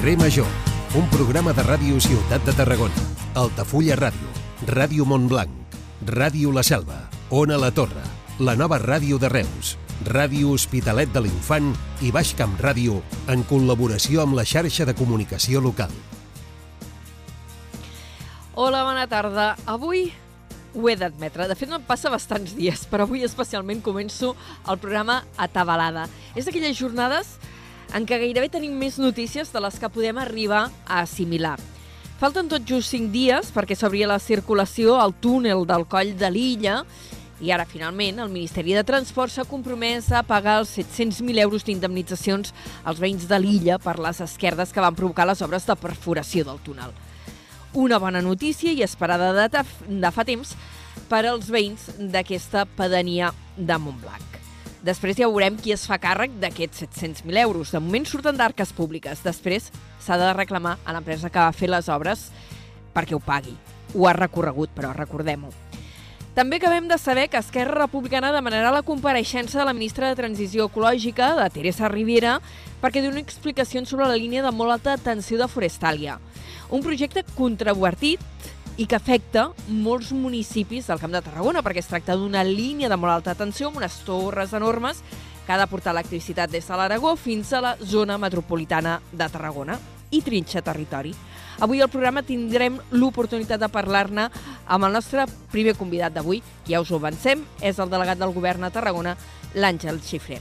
Carrer Major, un programa de ràdio Ciutat de Tarragona, Altafulla Ràdio, Ràdio Montblanc, Ràdio La Selva, Ona La Torre, la nova ràdio de Reus, Ràdio Hospitalet de l'Infant i Baix Camp Ràdio en col·laboració amb la xarxa de comunicació local. Hola, bona tarda. Avui ho he d'admetre. De fet, em passa bastants dies, però avui especialment començo el programa atabalada. És d'aquelles jornades en què gairebé tenim més notícies de les que podem arribar a assimilar. Falten tot just 5 dies perquè s'obria la circulació al túnel del coll de l'illa i ara, finalment, el Ministeri de Transport s'ha compromès a pagar els 700.000 euros d'indemnitzacions als veïns de l'illa per les esquerdes que van provocar les obres de perforació del túnel. Una bona notícia i esperada de, de fa temps per als veïns d'aquesta pedania de Montblanc. Després ja veurem qui es fa càrrec d'aquests 700.000 euros. De moment surten d'arques públiques. Després s'ha de reclamar a l'empresa que va fer les obres perquè ho pagui. Ho ha recorregut, però recordem-ho. També acabem de saber que Esquerra Republicana demanarà la compareixença de la ministra de Transició Ecològica, de Teresa Rivera, perquè doni explicacions sobre la línia de molt alta tensió de Forestàlia. Un projecte controvertit i que afecta molts municipis del Camp de Tarragona, perquè es tracta d'una línia de molt alta tensió amb unes torres enormes que ha de portar electricitat des de l'Aragó fins a la zona metropolitana de Tarragona i trinxa territori. Avui al programa tindrem l'oportunitat de parlar-ne amb el nostre primer convidat d'avui, que ja us ho avancem, és el delegat del govern a Tarragona, l'Àngel Xifré.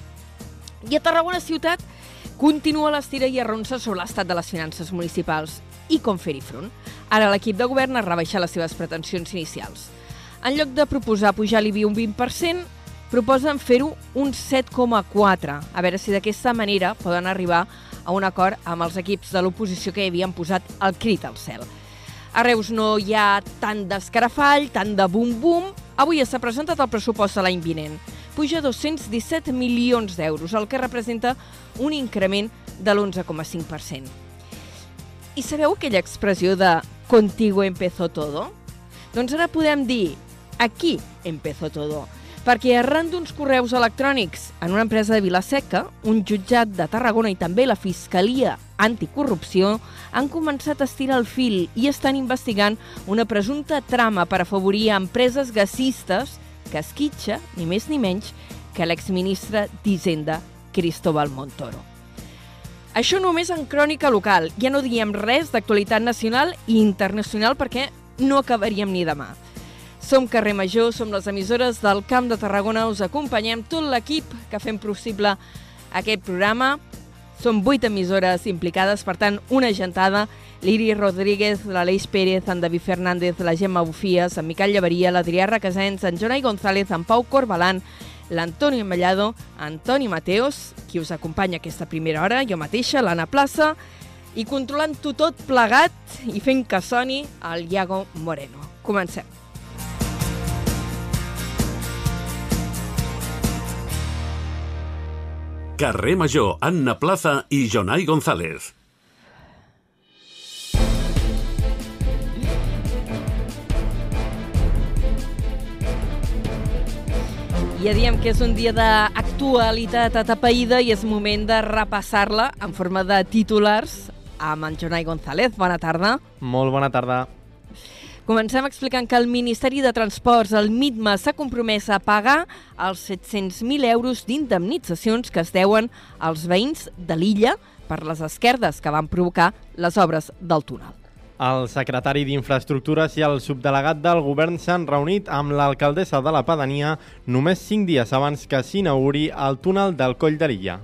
I a Tarragona ciutat continua l'estira i arronsa sobre l'estat de les finances municipals i com fer-hi front. Ara l'equip de govern ha rebaixat les seves pretensions inicials. En lloc de proposar pujar l'IBI un 20%, proposen fer-ho un 7,4%. A veure si d'aquesta manera poden arribar a un acord amb els equips de l'oposició que havien posat el crit al cel. A Reus no hi ha tant d'escarafall, tant de bum-bum. Avui s'ha presentat el pressupost de l'any vinent. Puja 217 milions d'euros, el que representa un increment de l'11,5%. I sabeu aquella expressió de «contigo empezó todo»? Doncs ara podem dir «aquí empezó todo» perquè arran d'uns correus electrònics en una empresa de Vilaseca, un jutjat de Tarragona i també la Fiscalia Anticorrupció han començat a estirar el fil i estan investigant una presumpta trama per afavorir empreses gasistes que esquitxa, ni més ni menys, que l'exministre d'Hisenda, Cristóbal Montoro. Això només en crònica local. Ja no diem res d'actualitat nacional i internacional perquè no acabaríem ni demà. Som Carrer Major, som les emissores del Camp de Tarragona, us acompanyem tot l'equip que fem possible aquest programa. Som vuit emissores implicades, per tant, una gentada. L'Iri Rodríguez, l'Aleix Pérez, en David Fernández, la Gemma Bufies, en Miquel Llevaria, l'Adrià Requesens, en Jonai González, en Pau Corbalan, l'Antoni Mallado, Antoni Mateos, qui us acompanya aquesta primera hora, jo mateixa, l'Anna Plaça, i controlant-ho tot plegat i fent que soni el Iago Moreno. Comencem. Carrer Major, Anna Plaza i Jonai González. Ja diem que és un dia d'actualitat atapeïda i és moment de repassar-la en forma de titulars amb en Jonai González. Bona tarda. Molt bona tarda. Comencem explicant que el Ministeri de Transports, el MITMA, s'ha compromès a pagar els 700.000 euros d'indemnitzacions que es deuen als veïns de l'illa per les esquerdes que van provocar les obres del túnel. El secretari d'Infraestructures i el subdelegat del govern s'han reunit amb l'alcaldessa de la Pedania només cinc dies abans que s'inauguri el túnel del Coll de l'Illa.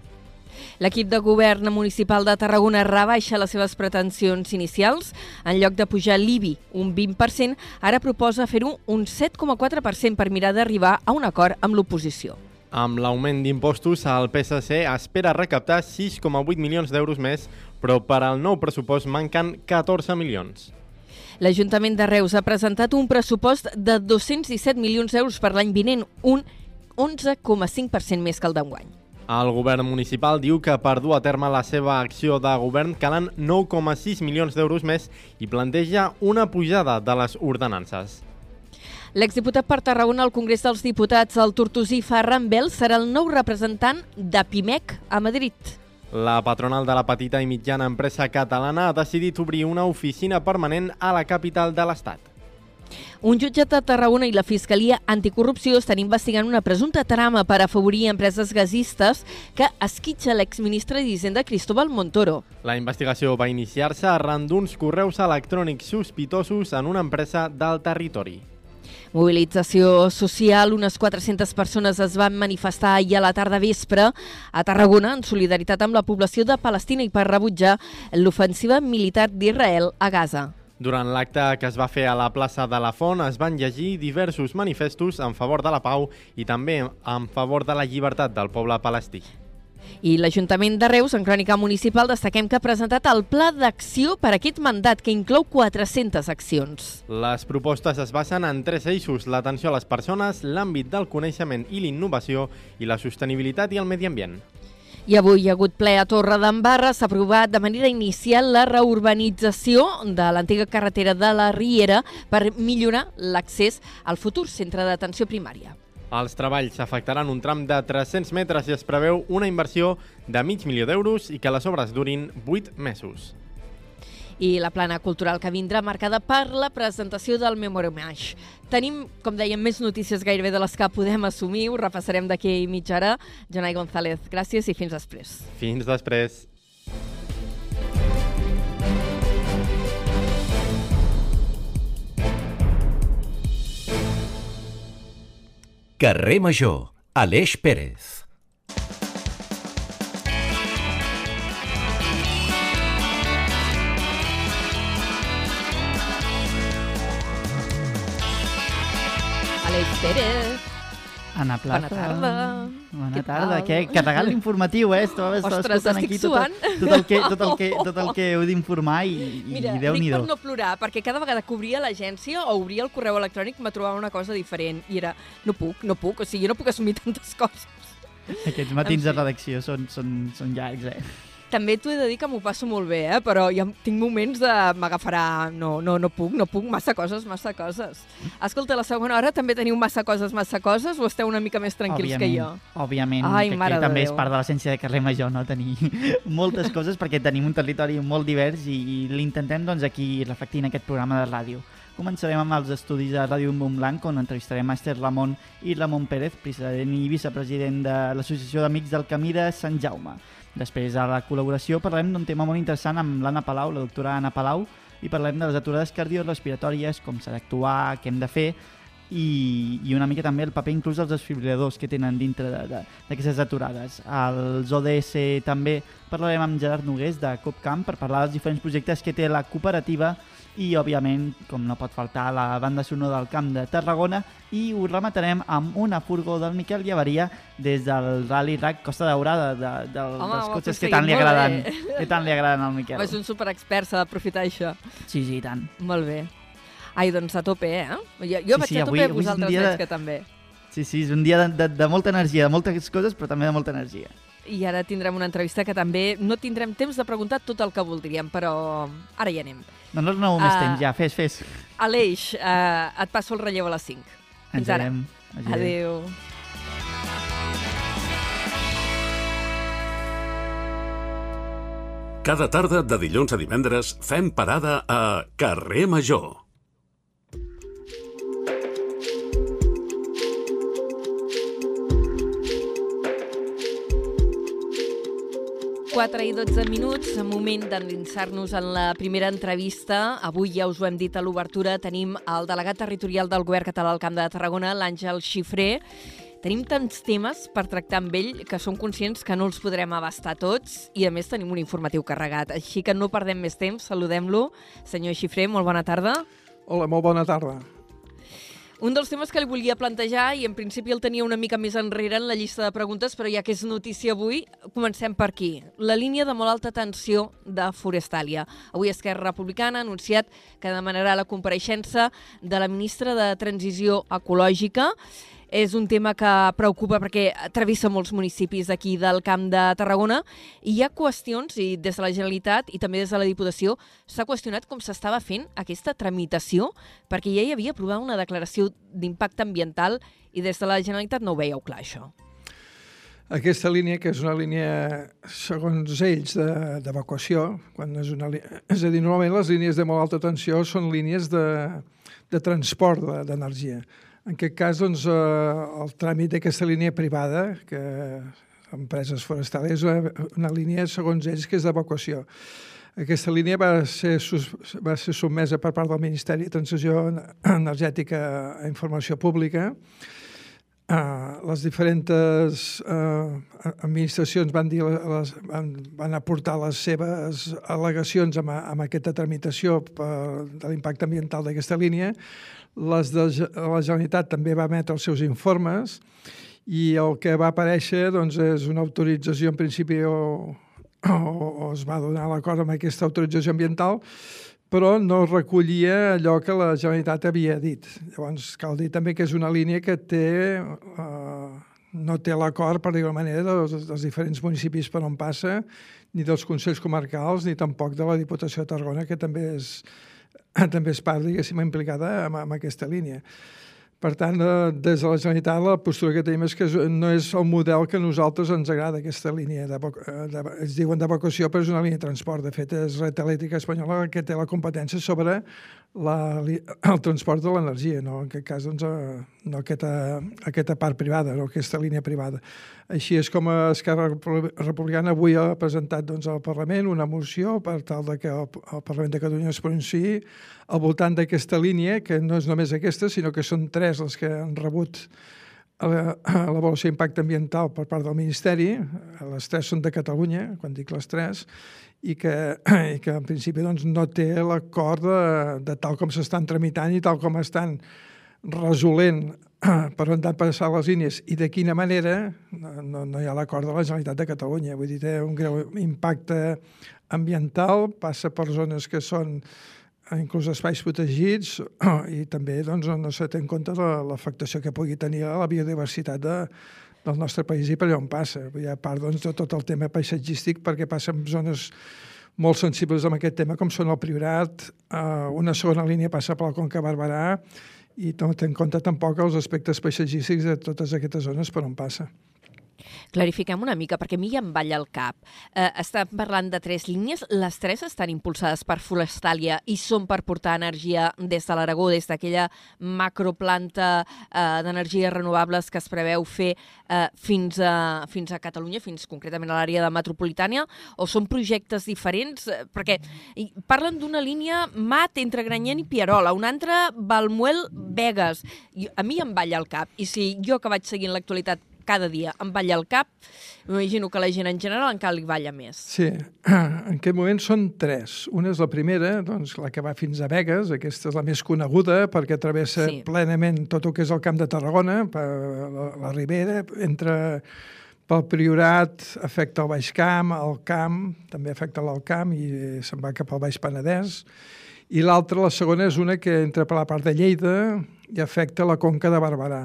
L'equip de govern municipal de Tarragona rebaixa les seves pretensions inicials. En lloc de pujar l'IBI un 20%, ara proposa fer-ho un 7,4% per mirar d'arribar a un acord amb l'oposició. Amb l'augment d'impostos, el PSC espera recaptar 6,8 milions d'euros més, però per al nou pressupost manquen 14 milions. L'Ajuntament de Reus ha presentat un pressupost de 217 milions d'euros per l'any vinent, un 11,5% més que el d'enguany. El govern municipal diu que per dur a terme la seva acció de govern calen 9,6 milions d'euros més i planteja una pujada de les ordenances. L'exdiputat per Tarragona al Congrés dels Diputats, el tortosí Ferran Bel, serà el nou representant de PIMEC a Madrid. La patronal de la petita i mitjana empresa catalana ha decidit obrir una oficina permanent a la capital de l'Estat. Un jutjat de Tarragona i la Fiscalia Anticorrupció estan investigant una presumpta trama per afavorir empreses gasistes que esquitxa l'exministre d'Hisenda Cristóbal Montoro. La investigació va iniciar-se arran d'uns correus electrònics sospitosos en una empresa del territori. Mobilització social, unes 400 persones es van manifestar ahir a la tarda vespre a Tarragona en solidaritat amb la població de Palestina i per rebutjar l'ofensiva militar d'Israel a Gaza. Durant l'acte que es va fer a la plaça de la Font es van llegir diversos manifestos en favor de la pau i també en favor de la llibertat del poble palestí. I l'Ajuntament de Reus, en Crònica Municipal, destaquem que ha presentat el Pla d'Acció per a aquest mandat, que inclou 400 accions. Les propostes es basen en tres eixos, l'atenció a les persones, l'àmbit del coneixement i l'innovació i la sostenibilitat i el medi ambient. I avui hi ha hagut ple a Torre d'Embarra. S'ha aprovat de manera inicial la reurbanització de l'antiga carretera de la Riera per millorar l'accés al futur centre d'atenció primària. Els treballs afectaran un tram de 300 metres i es preveu una inversió de mig milió d'euros i que les obres durin 8 mesos i la plana cultural que vindrà marcada per la presentació del Memoromage. Tenim, com dèiem, més notícies gairebé de les que podem assumir, ho repassarem d'aquí mitja hora. Jonai González, gràcies i fins després. Fins després. Carrer Major, Aleix Pérez. Aleix Pérez. Ana Plaza. Bona tarda. Bona Què tarda. tal? Que, regal informatiu, eh? Estava, estava Ostres, escoltant estic aquí tot, suant. el- tot, el que, tot, el que, tot el que heu d'informar i, i Mira, dic Déu-n'hi-do. per no plorar, perquè cada vegada que obria l'agència o obria el correu electrònic me trobava una cosa diferent. I era, no puc, no puc, o sigui, jo no puc assumir tantes coses. Aquests matins En de redacció són, són, són llargs, eh? També t'ho he de dir que m'ho passo molt bé, eh? però jo tinc moments de... m'agafarà... No, no, no puc, no puc, massa coses, massa coses. Escolta, la segona hora també teniu massa coses, massa coses, o esteu una mica més tranquils que jo? Òbviament, Ai, que, mare també Déu. és part de l'essència de carrer Major, no? Tenir moltes coses perquè tenim un territori molt divers i, i l'intentem doncs, aquí reflectir en aquest programa de ràdio. Començarem amb els estudis de Ràdio Montblanc, on entrevistarem a Esther Ramon i Ramon Pérez, president i vicepresident de l'Associació d'Amics del Camí de Sant Jaume. Després, a la col·laboració, parlarem d'un tema molt interessant amb l'Anna Palau, la doctora Anna Palau, i parlarem de les aturades cardiorrespiratòries, com s'ha d'actuar, què hem de fer, i, i una mica també el paper inclús dels desfibriladors que tenen dintre de- de- d'aquestes aturades. Als ODS també parlarem amb Gerard Nogués de Copcamp per parlar dels diferents projectes que té la cooperativa i, òbviament, com no pot faltar, la banda sonora del Camp de Tarragona i ho rematarem amb una furgó del Miquel Llevaria des del Rally Rack Costa Daurada, de, de, Home, dels cotxes que tant li agraden, bé. que tant li agraden al Miquel. És un superexpert, s'ha d'aprofitar això. Sí, sí, tant. Molt bé. Ai, doncs a tope, eh? Jo, jo Sí, vaig sí, a tope, avui- avui vosaltres de- veig que també. Sí, sí, és un dia de, de, de molta energia, de moltes coses, però també de molta energia. I ara tindrem una entrevista que també no tindrem temps de preguntar tot el que voldríem, però ara hi anem. No, no, no, més Ah. temps, ja, fes, fes. Aleix, eh, et passo el relleu a les 5. Fins Ens ara. Adéu. Cada tarda de dilluns a divendres fem parada a Carrer Major. Quatre i 12 minuts, moment d'endinsar-nos en la primera entrevista. Avui ja us ho hem dit a l'obertura, tenim el delegat territorial del Govern Català al Camp de Tarragona, l'Àngel Xifré. Tenim tants temes per tractar amb ell que som conscients que no els podrem abastar tots i, a més, tenim un informatiu carregat. Així que no perdem més temps, saludem-lo. Senyor Xifré, molt bona tarda. Hola, molt bona tarda. Un dels temes que li volia plantejar, i en principi el tenia una mica més enrere en la llista de preguntes, però ja que és notícia avui, comencem per aquí. La línia de molt alta tensió de Forestàlia. Avui Esquerra Republicana ha anunciat que demanarà la compareixença de la ministra de Transició Ecològica. És un tema que preocupa perquè travessa molts municipis d'aquí del Camp de Tarragona i hi ha qüestions, i des de la Generalitat i també des de la Diputació, s'ha qüestionat com s'estava fent aquesta tramitació perquè ja hi havia aprovat una declaració d'impacte ambiental i des de la Generalitat no ho veieu clar, això. Aquesta línia, que és una línia, segons ells, d'evacuació, quan és una. És a dir, normalment les línies de molt alta tensió són línies de, de transport d'energia. En aquest cas, doncs, eh, el tràmit d'aquesta línia privada, que empreses forestals, és una, una línia, segons ells, que és d'evacuació. Aquesta línia va ser, va ser sotmesa per part del Ministeri de Transició Energètica a Informació Pública, Uh, les diferents uh, administracions van, dir les, van, van aportar les seves al·legacions amb, amb aquesta tramitació per, de l'impacte ambiental d'aquesta línia. Les de la Generalitat també va emetre els seus informes i el que va aparèixer doncs, és una autorització en principi o, o, o es va donar l'acord amb aquesta autorització ambiental però no recollia allò que la Generalitat havia dit. Llavors, cal dir també que és una línia que té, eh, no té l'acord, per dir-ho manera, dels, dels diferents municipis per on passa, ni dels Consells Comarcals, ni tampoc de la Diputació de Tarragona, que també és, també és part, diguéssim, implicada en, en aquesta línia. Per tant, eh, des de la Generalitat la postura que tenim és que no és el model que a nosaltres ens agrada, aquesta línia. De, de, es diuen d'evacuació, però és una línia de transport. De fet, és Red Elèctrica Espanyola que té la competència sobre la, el transport de l'energia, no? en aquest cas doncs, eh, no aquesta, aquesta part privada, no aquesta línia privada. Així és com Esquerra Republicana avui ha presentat doncs, al Parlament una moció per tal de que el, el Parlament de Catalunya es pronunciï al voltant d'aquesta línia, que no és només aquesta, sinó que són tres les que han rebut l'avaluació d'impacte ambiental per part del Ministeri, les tres són de Catalunya, quan dic les tres, i que, i que en principi doncs, no té l'acord de, de tal com s'estan tramitant i tal com estan resolent per on han de passar les línies i de quina manera, no, no hi ha l'acord de la Generalitat de Catalunya. Vull dir, té un greu impacte ambiental, passa per zones que són inclús espais protegits i també doncs, no s'ha té en compte l'afectació que pugui tenir a la biodiversitat de, del nostre país i per allà on passa. Hi ha part doncs, de tot el tema paisatgístic perquè passa en zones molt sensibles amb aquest tema, com són el Priorat, eh, una segona línia passa per la Conca Barberà i no té en compte tampoc els aspectes paisatgístics de totes aquestes zones per on passa. Clarifiquem una mica, perquè a mi ja em balla el cap. Eh, estem parlant de tres línies. Les tres estan impulsades per Forestàlia i són per portar energia des de l'Aragó, des d'aquella macroplanta eh, d'energies renovables que es preveu fer eh, fins, a, fins a Catalunya, fins concretament a l'àrea de metropolitània, o són projectes diferents? Eh, perquè parlen d'una línia mat entre Granyent i Pierola, una altra Balmuel-Vegas. A mi em balla el cap. I si jo que vaig seguint l'actualitat cada dia em balla el cap, m'imagino que la gent en general encara li balla més. Sí, en aquest moment són tres. Una és la primera, doncs, la que va fins a Vegas, aquesta és la més coneguda perquè travessa sí. plenament tot el que és el camp de Tarragona, per la, la Ribera, entre pel Priorat afecta el Baix Camp, el Camp, també afecta l'Alt Camp i se'n va cap al Baix Penedès. I l'altra, la segona, és una que entra per la part de Lleida i afecta la Conca de Barberà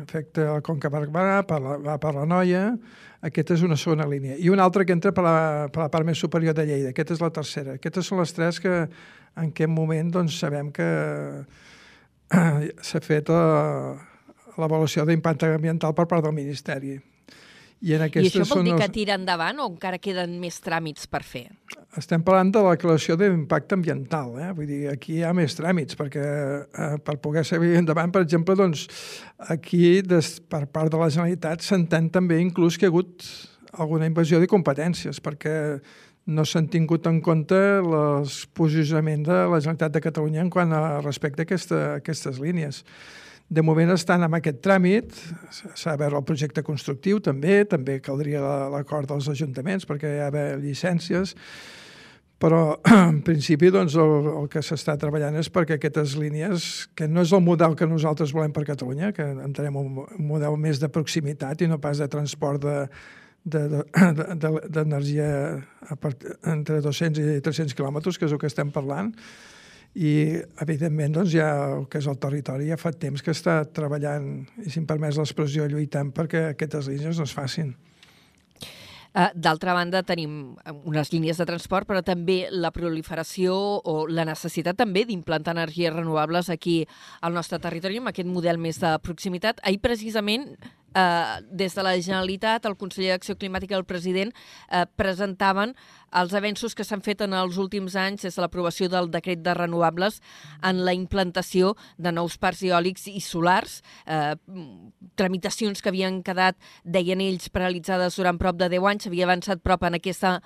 afecta el Conca Barberà, per la, per la Noia, aquesta és una segona línia. I una altra que entra per la, per la part més superior de Lleida, aquesta és la tercera. Aquestes són les tres que en aquest moment doncs, sabem que eh, s'ha fet l'avaluació d'impacte ambiental per part del Ministeri. I, en I això vol dir que tira endavant o encara queden més tràmits per fer? Estem parlant de la declaració d'impacte ambiental. Eh? Vull dir, aquí hi ha més tràmits, perquè eh, per poder seguir endavant, per exemple, doncs, aquí des, per part de la Generalitat s'entén també inclús que hi ha hagut alguna invasió de competències, perquè no s'han tingut en compte el posicionament de la Generalitat de Catalunya en quant a respecte a, aquesta, a aquestes línies. De moment estan amb aquest tràmit, s'ha de veure el projecte constructiu també, també caldria l'acord dels ajuntaments perquè hi ha d'haver llicències, però en principi doncs, el, el que s'està treballant és perquè aquestes línies, que no és el model que nosaltres volem per Catalunya, que entenem un, un model més de proximitat i no pas de transport de, d'energia de, de, de, entre 200 i 300 quilòmetres, que és el que estem parlant, i evidentment doncs, ja el que és el territori ja fa temps que està treballant i si em permès l'expressió lluitant perquè aquestes línies no es facin. Uh, D'altra banda, tenim unes línies de transport, però també la proliferació o la necessitat també d'implantar energies renovables aquí al nostre territori amb aquest model més de proximitat. Ahir, precisament, eh, des de la Generalitat, el conseller d'Acció Climàtica i el president eh, presentaven els avenços que s'han fet en els últims anys des de l'aprovació del decret de renovables en la implantació de nous parcs eòlics i solars, eh, tramitacions que havien quedat, deien ells, paralitzades durant prop de 10 anys, s'havia avançat prop en aquesta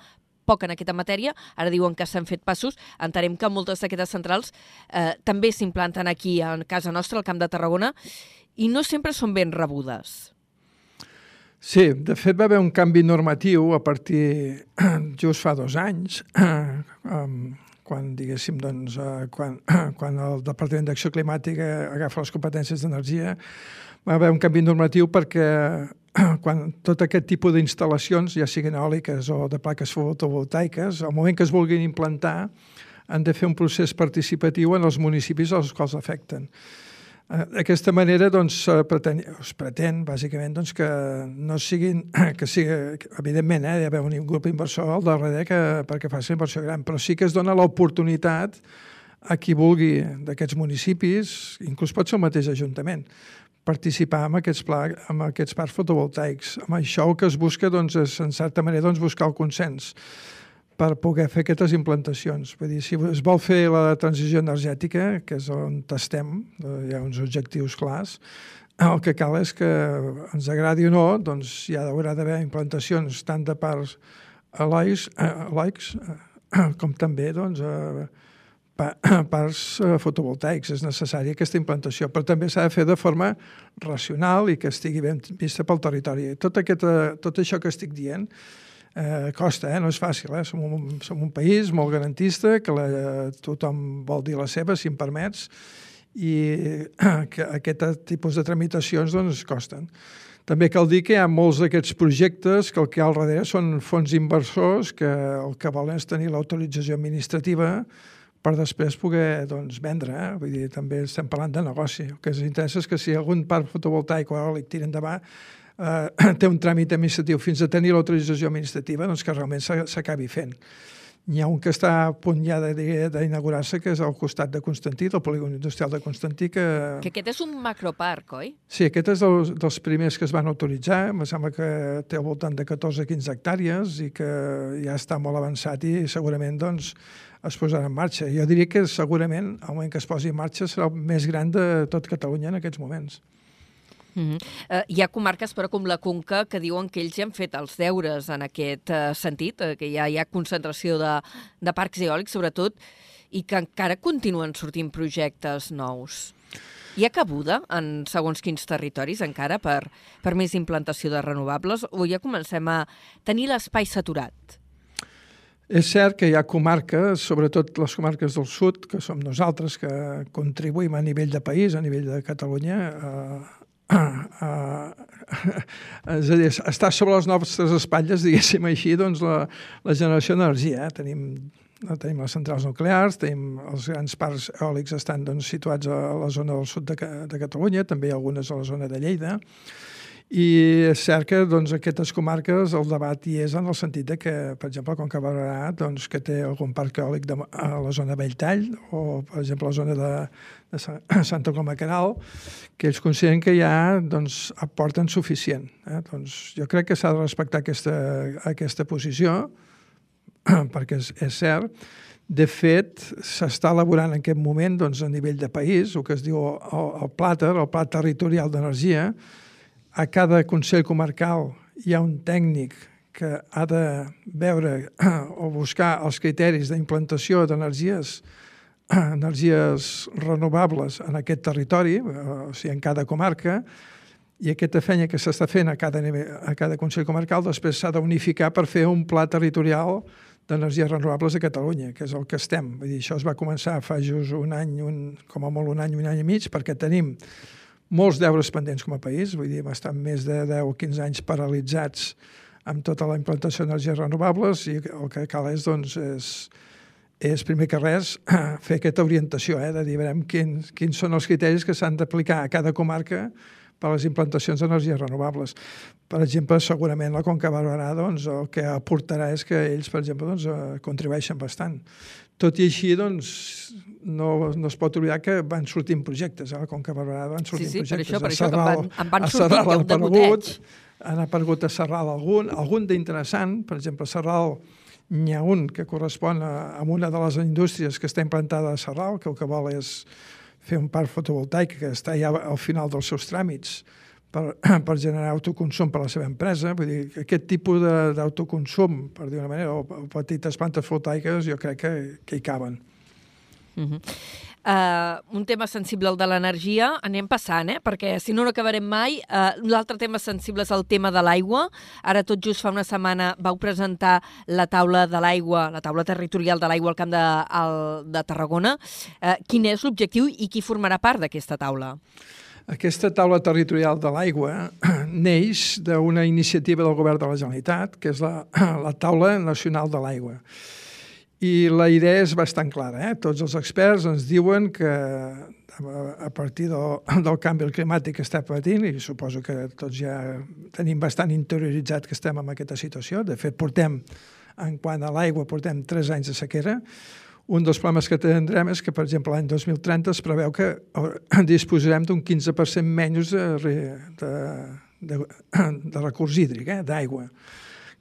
poc en aquesta matèria, ara diuen que s'han fet passos, entenem que moltes d'aquestes centrals eh, també s'implanten aquí a casa nostra, al Camp de Tarragona, i no sempre són ben rebudes. Sí, de fet va haver un canvi normatiu a partir just fa dos anys, quan, diguéssim, doncs, eh, quan, quan el Departament d'Acció Climàtica agafa les competències d'energia, va haver un canvi normatiu perquè quan tot aquest tipus d'instal·lacions, ja siguin eòliques o de plaques fotovoltaiques, al moment que es vulguin implantar, han de fer un procés participatiu en els municipis als quals afecten. Eh, d'aquesta manera doncs, pretén, es pretén, bàsicament, doncs, que no siguin, que sigui, evidentment, eh, hi ha un grup inversor al darrere que, perquè faci inversió gran, però sí que es dona l'oportunitat a qui vulgui d'aquests municipis, inclús pot ser el mateix Ajuntament, participar en aquests, pla, en aquests parcs fotovoltaics. Amb això el que es busca doncs, és, en certa manera, doncs, buscar el consens per poder fer aquestes implantacions. Vull dir, si es vol fer la transició energètica, que és on estem, hi ha uns objectius clars, el que cal és que ens agradi o no, doncs hi ha d'haurà d'haver implantacions tant de parts eloics, eloics com també doncs, parts fotovoltaics. És necessària aquesta implantació, però també s'ha de fer de forma racional i que estigui ben vista pel territori. Tot, aquest, tot això que estic dient eh, costa, eh? no és fàcil. Eh? Som, un, som un país molt garantista, que la, tothom vol dir la seva, si em permets, i que aquest tipus de tramitacions doncs, costen. També cal dir que hi ha molts d'aquests projectes que el que hi ha al darrere són fons inversors que el que volen és tenir l'autorització administrativa per després poder doncs, vendre. Eh? Vull dir, també estem parlant de negoci. El que ens interessa és que si algun parc fotovoltaic o eòlic tira endavant, eh, té un tràmit administratiu fins a tenir l'autorització administrativa, doncs que realment s'acabi fent. N'hi ha un que està a punt ja d'inaugurar-se, que és al costat de Constantí, del polígon industrial de Constantí. Que, que aquest és un macroparc, oi? Sí, aquest és dels, dels primers que es van autoritzar. Em sembla que té al voltant de 14-15 hectàrees i que ja està molt avançat i segurament doncs, es posarà en marxa. Jo diria que segurament, al moment que es posi en marxa, serà el més gran de tot Catalunya en aquests moments. Mm -hmm. uh, hi ha comarques, però, com la Conca, que diuen que ells ja han fet els deures en aquest uh, sentit, uh, que ja hi ha concentració de, de parcs eòlics, sobretot, i que encara continuen sortint projectes nous. Hi ha cabuda en segons quins territoris encara per, per més implantació de renovables o ja comencem a tenir l'espai saturat? És cert que hi ha comarques, sobretot les comarques del sud, que som nosaltres, que contribuïm a nivell de país, a nivell de Catalunya, eh, Uh, és a dir, està sobre les nostres espatlles, diguéssim així, doncs la, la generació d'energia. Eh? Tenim, tenim les centrals nuclears, tenim els grans parcs eòlics estan doncs, situats a la zona del sud de, de Catalunya, també algunes a la zona de Lleida, i és cert que doncs, aquestes comarques el debat hi és en el sentit de que, per exemple, com que Barberà, doncs, que té algun parc eòlic de, a la zona Belltall o, per exemple, a la zona de, de Santa Coloma Canal, que ells consideren que ja doncs, aporten suficient. Eh? Doncs, jo crec que s'ha de respectar aquesta, aquesta posició, perquè és, és cert. De fet, s'està elaborant en aquest moment doncs, a nivell de país el que es diu el, el PLATER, el Pla Territorial d'Energia, a cada Consell Comarcal hi ha un tècnic que ha de veure o buscar els criteris d'implantació d'energies energies renovables en aquest territori, eh, o sigui, en cada comarca, i aquesta feina que s'està fent a cada, nivell, a cada Consell Comarcal després s'ha d'unificar per fer un pla territorial d'energies renovables a Catalunya, que és el que estem. Vull dir, això es va començar fa just un any, un, com a molt un any, un any i mig, perquè tenim molts deures pendents com a país, vull dir, hem estat més de 10 o 15 anys paralitzats amb tota la implantació d'energies renovables i el que cal és, doncs, és, és primer que res fer aquesta orientació, eh, de dir, veurem quins, quins són els criteris que s'han d'aplicar a cada comarca per a les implantacions d'energies renovables. Per exemple, segurament la Conca Barberà doncs, el que aportarà és que ells, per exemple, doncs, eh, contribueixen bastant. Tot i així, doncs, no, no es pot oblidar que van sortint projectes, eh? a la Conca Barberà van sortint sí, sí, projectes. per això, per A això, que en Sarral- van, en van a sortint Sarral de, aparegut, han aparegut a Serral algun, algun d'interessant, per exemple, a Serral n'hi ha un que correspon a, a una de les indústries que està implantada a Serral, que el que vol és fer un parc fotovoltaic que està ja al final dels seus tràmits per, per generar autoconsum per a la seva empresa. Vull dir, que aquest tipus d'autoconsum, per dir una manera, o, o petites plantes fotovoltaiques, jo crec que, que hi caben. Uh, un tema sensible, el de l'energia, anem passant, eh? perquè si no, no acabarem mai. Uh, L'altre tema sensible és el tema de l'aigua. Ara tot just fa una setmana vau presentar la taula de l'aigua, la taula territorial de l'aigua al Camp de, al, de Tarragona. Uh, quin és l'objectiu i qui formarà part d'aquesta taula? Aquesta taula territorial de l'aigua neix d'una iniciativa del govern de la Generalitat, que és la, la taula nacional de l'aigua. I la idea és bastant clara. Eh? Tots els experts ens diuen que a a partir del, del canvi climàtic que està patint, i suposo que tots ja tenim bastant interioritzat que estem en aquesta situació, de fet portem, en quant a l'aigua, portem tres anys de sequera, un dels problemes que tindrem és que, per exemple, l'any 2030 es preveu que eh, disposarem d'un 15% menys de, re- de, de, de recurs hídric, eh, d'aigua.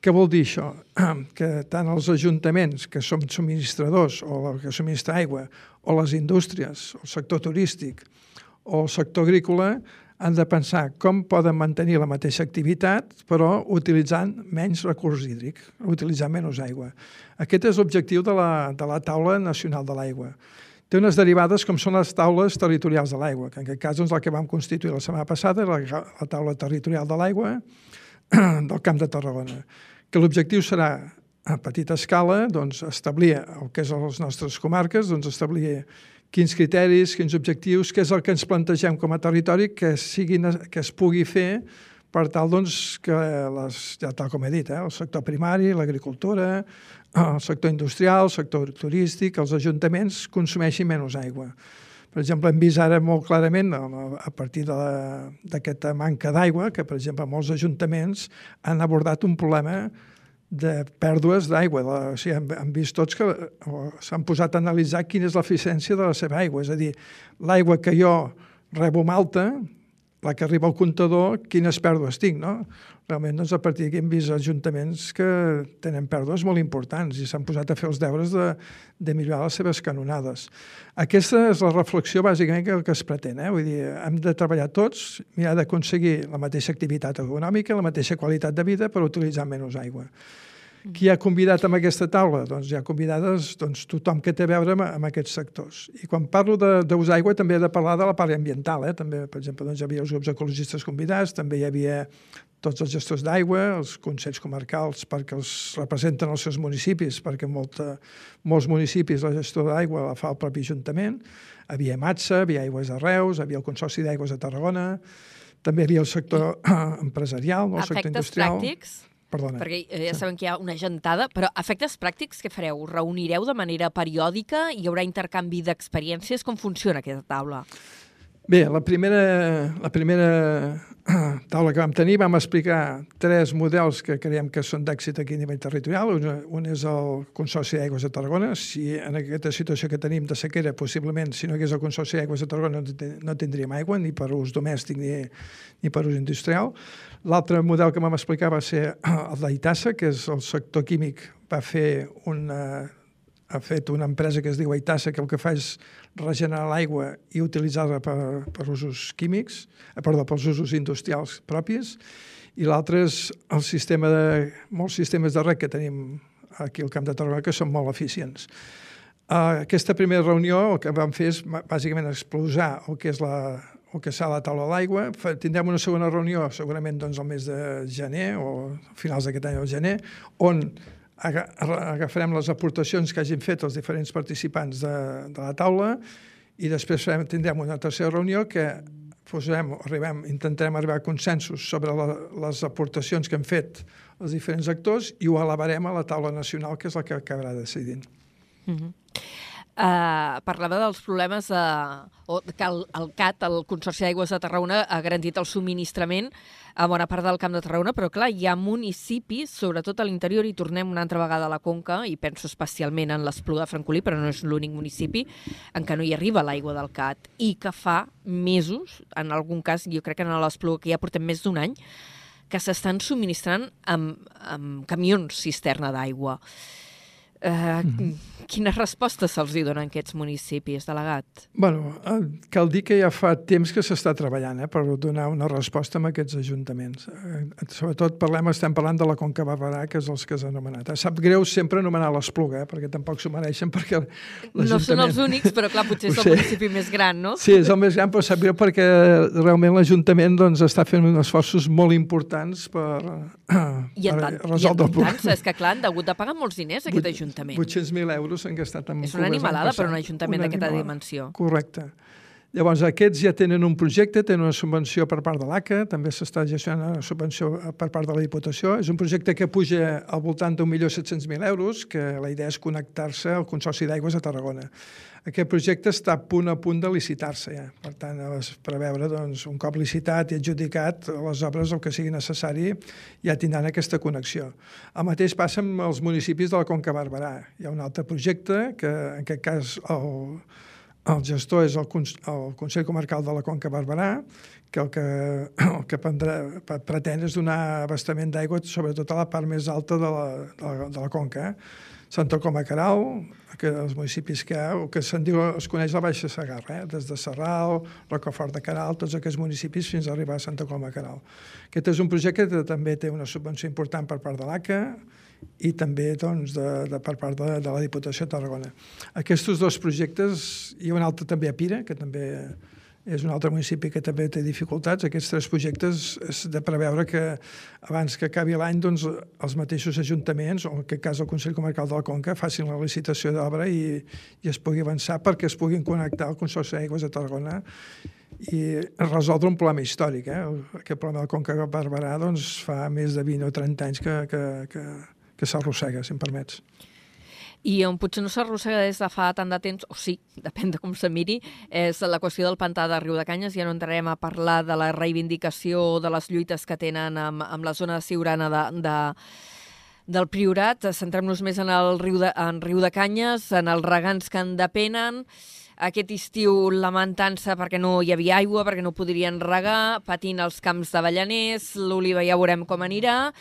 Què vol dir això? Que tant els ajuntaments, que som subministradors, o que subministra aigua, o les indústries, el sector turístic, o el sector agrícola, han de pensar com poden mantenir la mateixa activitat, però utilitzant menys recurs hídric, utilitzant menys aigua. Aquest és l'objectiu de, la, de la taula nacional de l'aigua. Té unes derivades com són les taules territorials de l'aigua, que en aquest cas doncs, la que vam constituir la setmana passada, la, la taula territorial de l'aigua del Camp de Tarragona, que l'objectiu serà a petita escala doncs, establir el que és les nostres comarques, doncs, establir quins criteris, quins objectius, què és el que ens plantegem com a territori que, siguin, que es pugui fer per tal doncs, que, les, ja tal com he dit, eh, el sector primari, l'agricultura, el sector industrial, el sector turístic, els ajuntaments consumeixin menys aigua. Per exemple, hem vist ara molt clarament, a- partir d'aquesta manca d'aigua, que, per exemple, molts ajuntaments han abordat un problema de pèrdues d'aigua. O sigui, hem, hem vist tots que s'han posat a analitzar quina és l'eficiència de la seva aigua. És a dir, l'aigua que jo rebo malta, la que arriba al comptador, quines pèrdues tinc, no? Realment, doncs, a partir d'aquí hem vist ajuntaments que tenen pèrdues molt importants i s'han posat a fer els deures de, de millorar les seves canonades. Aquesta és la reflexió, bàsicament, que, que es pretén. Eh? Vull dir, hem de treballar tots, mirar d'aconseguir la mateixa activitat econòmica, la mateixa qualitat de vida, però utilitzant menys aigua. Qui ha convidat amb aquesta taula? Doncs hi ha convidades doncs, tothom que té a veure amb, amb aquests sectors. I quan parlo d'aigua també he de parlar de la part ambiental. Eh? També, per exemple, doncs, hi havia els grups ecologistes convidats, també hi havia tots els gestors d'aigua, els consells comarcals perquè els representen els seus municipis, perquè molta, molts municipis la gestió d'aigua la fa el propi Ajuntament. Havia Matsa, havia Aigües de Reus, havia el Consorci d'Aigües de Tarragona, també hi havia el sector empresarial, el sector Efectes industrial. pràctics? Perdona. Perquè eh, ja sabem que hi ha una gentada, però efectes pràctics què fareu? Reunireu de manera periòdica? Hi haurà intercanvi d'experiències? Com funciona aquesta taula? Bé, la primera, la primera taula que vam tenir vam explicar tres models que creiem que són d'èxit aquí a nivell territorial. Un, un és el Consorci d'Aigües de Tarragona. Si en aquesta situació que tenim de sequera, possiblement, si no hi hagués el Consorci d'Aigües de Tarragona, no tindríem aigua, ni per ús domèstic ni, ni per ús industrial. L'altre model que vam explicar va ser el d'Aitassa, que és el sector químic, va fer una, ha fet una empresa que es diu Aitassa, que el que fa és regenerar l'aigua i utilitzar-la per, per usos químics, eh, perdó, pels usos industrials propis, i l'altre és el sistema de, molts sistemes de rec que tenim aquí al Camp de Tarragona que són molt eficients. Uh, aquesta primera reunió el que vam fer és bàsicament explosar el que és la, el que serà la taula l'aigua. Tindrem una segona reunió segurament doncs, el mes de gener o finals d'aquest any o gener, on agafarem les aportacions que hagin fet els diferents participants de, de la taula i després farem, tindrem una tercera reunió que posarem, arribem, intentarem arribar a consensos sobre la, les aportacions que han fet els diferents actors i ho elevarem a la taula nacional, que és la que acabarà decidint. Eh, parlava dels problemes de, o que el, el CAT, el Consorci d'Aigües de Tarragona, ha garantit el subministrament a bona part del Camp de Tarragona, però clar, hi ha municipis, sobretot a l'interior, i tornem una altra vegada a la Conca, i penso especialment en l'Espluga de Francolí, però no és l'únic municipi en què no hi arriba l'aigua del CAT, i que fa mesos, en algun cas, jo crec que en l'Espluga, que ja portem més d'un any, que s'estan subministrant amb, amb camions cisterna d'aigua. Uh, mm. Quina resposta se'ls hi donen aquests municipis, delegat? bueno, eh, cal dir que ja fa temps que s'està treballant eh, per donar una resposta a aquests ajuntaments. Eh, sobretot parlem, estem parlant de la Conca Barberà, que és els que has anomenat. Eh, sap greu sempre anomenar l'Espluga, eh, perquè tampoc s'ho mereixen, perquè No són els únics, però clar, potser és el municipi més gran, no? Sí, és el més gran, però sap greu perquè realment l'Ajuntament doncs, està fent uns esforços molt importants per, I en per tant, i en resoldre el tant, problema. és que clar, han hagut de pagar molts diners aquest Ajuntament. 800.000 euros s'han gastat en És una animalada per un ajuntament d'aquesta dimensió. Correcte. Llavors, aquests ja tenen un projecte, tenen una subvenció per part de l'ACA, també s'està gestionant una subvenció per part de la Diputació. És un projecte que puja al voltant d'un milió 700.000 euros, que la idea és connectar-se al Consorci d'Aigües de Tarragona. Aquest projecte està a punt a punt de licitar-se ja. Per tant, es preveure, doncs, un cop licitat i adjudicat, les obres, el que sigui necessari, ja tindran aquesta connexió. El mateix passa amb els municipis de la Conca Barberà. Hi ha un altre projecte que, en aquest cas, el, el gestor és el, el Consell Comarcal de la Conca Barberà, que el que, el que prendrà, pre- pretén és donar abastament d'aigua sobretot a la part més alta de la, de la, de la Conca. Eh? Santa Coma Caral, que els municipis que o que se'n diu, es coneix la Baixa Sagarra, eh? des de Serral, Rocafort de Caral, tots aquests municipis fins a arribar a Santa Coma Caral. Aquest és un projecte que també té una subvenció important per part de l'ACA, i també doncs, de, de, per part de, de la Diputació de Tarragona. Aquests dos projectes, hi ha un altre també a Pira, que també és un altre municipi que també té dificultats. Aquests tres projectes és de preveure que abans que acabi l'any doncs, els mateixos ajuntaments, o en aquest cas el Consell Comarcal de la Conca, facin la licitació d'obra i, i es pugui avançar perquè es puguin connectar al Consorci d'Aigües de Tarragona i resoldre un problema històric. Eh? Aquest problema de Conca Barberà doncs, fa més de 20 o 30 anys que, que, que, que s'arrossega, si em permets. I on potser no s'arrossega des de fa tant de temps, o sí, depèn de com se miri, és la qüestió del pantà de Riu de Canyes. Ja no entrarem a parlar de la reivindicació de les lluites que tenen amb, amb la zona de Siurana de, de, del Priorat. Centrem-nos més en el riu de, en Riu de Canyes, en els regants que en depenen, aquest estiu lamentant-se perquè no hi havia aigua, perquè no podrien regar, patint els camps d'avellaners, l'oliva ja veurem com anirà,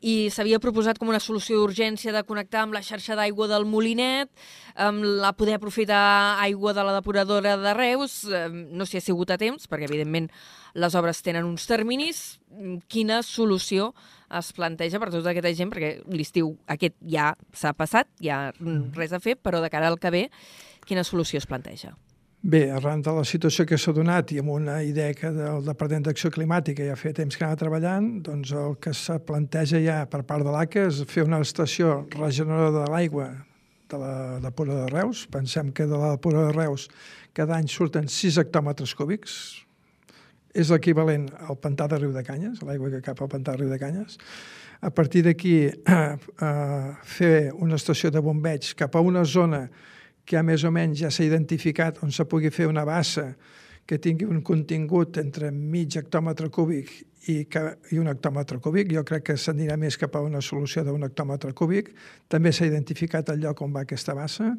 i s'havia proposat com una solució d'urgència de connectar amb la xarxa d'aigua del Molinet, amb la poder aprofitar aigua de la depuradora de Reus, no s'hi ha sigut a temps, perquè evidentment les obres tenen uns terminis. Quina solució es planteja per tota aquesta gent? Perquè l'estiu aquest ja s'ha passat, ja res a fer, però de cara al que ve, quina solució es planteja? Bé, arran de la situació que s'ha donat i amb una idea que del Departament d'Acció Climàtica ja feia temps que anava treballant, doncs el que se planteja ja per part de l'ACA és fer una estació regeneradora de l'aigua de la depuradora de Reus. Pensem que de la depuradora de Reus cada any surten 6 hectòmetres cúbics, és l'equivalent al pantà de Riu de Canyes, l'aigua que cap al pantà de Riu de Canyes. A partir d'aquí, eh, eh, fer una estació de bombeig cap a una zona que ja més o menys ja s'ha identificat on se pugui fer una bassa que tingui un contingut entre mig hectòmetre cúbic i, que, i un hectòmetre cúbic. Jo crec que s'anirà més cap a una solució d'un hectòmetre cúbic. També s'ha identificat el lloc on va aquesta bassa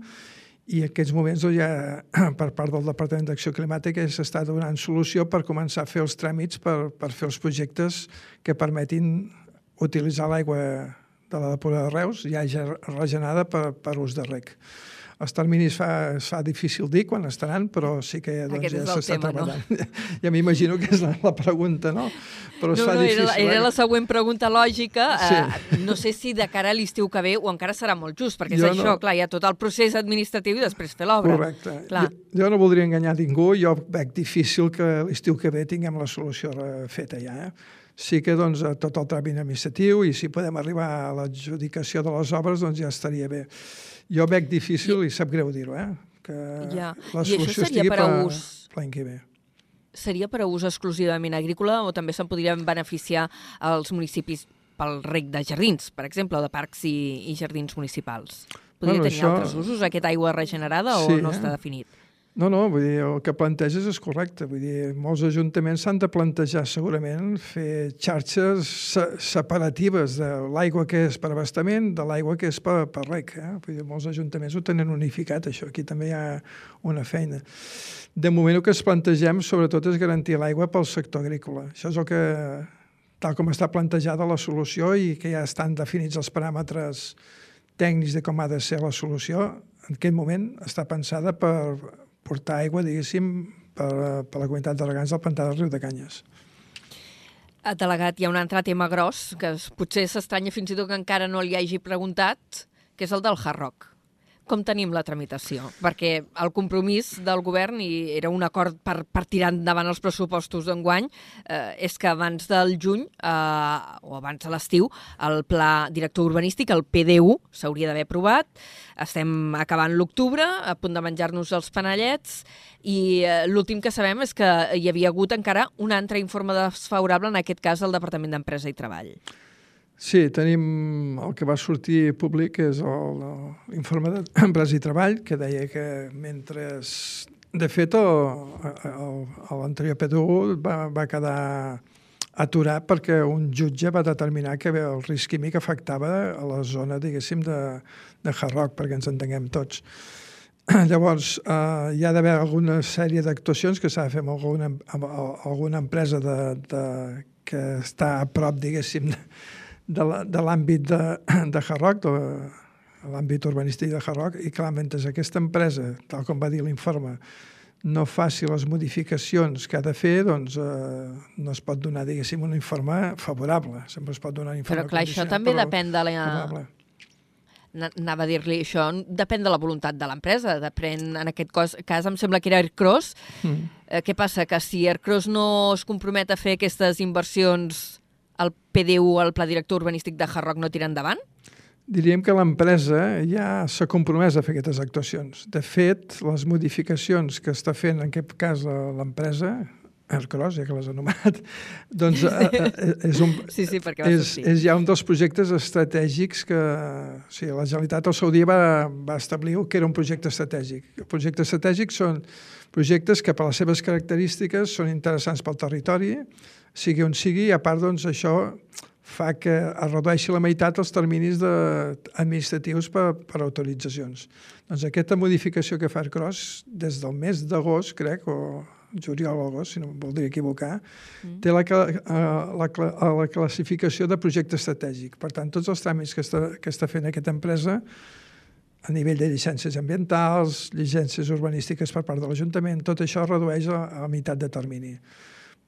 i en aquests moments doncs, ja per part del Departament d'Acció Climàtica s'està donant solució per començar a fer els tràmits per, per fer els projectes que permetin utilitzar l'aigua de la depuradora de Reus ja regenerada per, per ús de rec. Els terminis fa, es fa difícil dir quan estaran, però sí que doncs, Aquest ja s'està tema, no? treballant. Ja m'imagino que és la, la pregunta, no? Però es no, fa no, difícil. era, la- era eh? la següent pregunta lògica. Sí. Eh, no sé si de cara a l'estiu que ve o encara serà molt just, perquè és Jo això, no- clar, hi ha tot el procés administratiu i després fer l'obra. Correcte. Clar. Jo, jo no voldria enganyar ningú, jo veig difícil que l'estiu que ve tinguem la solució eh, feta ja. Eh? Sí que doncs, eh, tot el tràmit administratiu i si podem arribar a l'adjudicació de les obres doncs ja estaria bé. Jo veig difícil, i, i sap greu dir-ho, eh? que Ja. la I això solució seria estigui per a per ús? l'any que ve. Seria per a ús exclusivament agrícola o també se'n podrien beneficiar els municipis pel rec de jardins, per exemple, o de parcs i, i jardins municipals? Podria Bueno, tenir això- altres usos, aquesta aigua regenerada, Sí, o no eh? està definit? No, no, vull dir, el que planteges és correcte. Vull dir, molts ajuntaments s'han de plantejar segurament fer xarxes se separatives de l'aigua que és per abastament de l'aigua que és per, per rec. Eh? Vull dir, molts ajuntaments ho tenen unificat, això. Aquí també hi ha una feina. De moment el que es plantegem sobretot és garantir l'aigua pel sector agrícola. Això és el que, tal com està plantejada la solució i que ja estan definits els paràmetres tècnics de com ha de ser la solució, en aquest moment està pensada per portar aigua, diguéssim, per, per la comunitat de regants del pantà del riu de Canyes. Delegat, hi ha un altre tema gros, que potser s'estranya fins i tot que encara no li hagi preguntat, que és el del Hard Rock. Com tenim la tramitació? Perquè el compromís del govern, i era un acord per, per tirar endavant els pressupostos d'enguany, eh, és que abans del juny, eh, o abans de l'estiu, el pla director urbanístic, el PDU, s'hauria d'haver aprovat. Estem acabant l'octubre, a punt de menjar-nos els panellets, i eh, l'últim que sabem és que hi havia hagut encara un altre informe desfavorable, en aquest cas del Departament d'Empresa i Treball. Sí, tenim el que va sortir públic, és l'informe d'Empresa i Treball, que deia que mentre... De fet, l'anterior PDU va, va quedar aturat perquè un jutge va determinar que el risc químic afectava a la zona, diguéssim, de, de Hard perquè ens entenguem tots. Llavors, eh, hi ha d'haver alguna sèrie d'actuacions que s'ha de fer amb alguna, amb alguna empresa de, de, que està a prop, diguéssim, de, de l'àmbit de, de Hard Rock, de l'àmbit urbanístic de Hard Rock, i clar, mentre aquesta empresa, tal com va dir l'informe, no faci les modificacions que ha de fer, doncs eh, no es pot donar, diguéssim, un informe favorable. Sempre es pot donar un informe Però clar, això també però depèn de la... favorable. Na- Anava a dir-li això, depèn de la voluntat de l'empresa, depèn, en aquest cas, cas em sembla que era Aircross. Mm. Eh, què passa? Que si Aircross no es compromet a fer aquestes inversions, el PDU, el Pla Director Urbanístic de Hard Rock, no tira endavant? Diríem que l'empresa ja s'ha compromès a fer aquestes actuacions. De fet, les modificacions que està fent, en aquest cas, l'empresa, Aircross, ja que l'has anomenat, doncs eh, eh, és, un, Sí, sí, és, és ja un dels projectes estratègics que o sigui, la Generalitat al seu dia va, va establir que era un projecte estratègic. El projecte estratègic són projectes que per les seves característiques són interessants pel territori, sigui on sigui, i a part doncs, això fa que es redueixi la meitat els terminis de, administratius per, per autoritzacions. Doncs aquesta modificació que fa Aircross des del mes d'agost, crec, o juliol o agost, si no em voldria equivocar, mm. té la, eh, la, cla- eh, la classificació de projecte estratègic. Per tant, tots els tràmits que està, que està fent aquesta empresa a nivell de llicències ambientals, llicències urbanístiques per part de l'Ajuntament, tot això es redueix a, a la meitat de termini.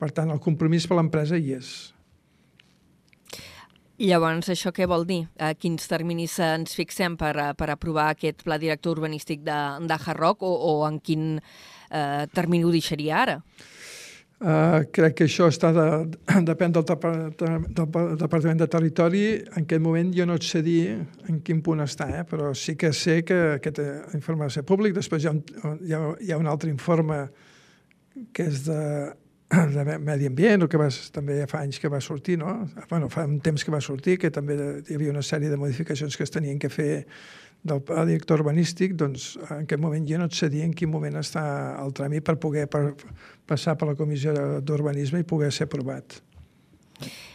Per tant, el compromís per l'empresa hi és. Llavors, això què vol dir? A quins terminis ens fixem per, per aprovar aquest pla director urbanístic de, de Hard Rock o, o en quin eh, termini ho deixaria ara? Uh, crec que això està de, depèn del, del Departament de Territori. En aquest moment jo no et sé dir en quin punt està, eh? però sí que sé que aquest eh, informe de ser públic. Després hi ha, un, hi ha, hi ha un altre informe que és de, de me- medi ambient, o que va, també ja fa anys que va sortir, no? bueno, fa un temps que va sortir, que també hi havia una sèrie de modificacions que es tenien que fer del pla director urbanístic, doncs en aquest moment jo no et sé dir en quin moment està el tràmit per poder per, passar per la comissió d'urbanisme i poder ser aprovat.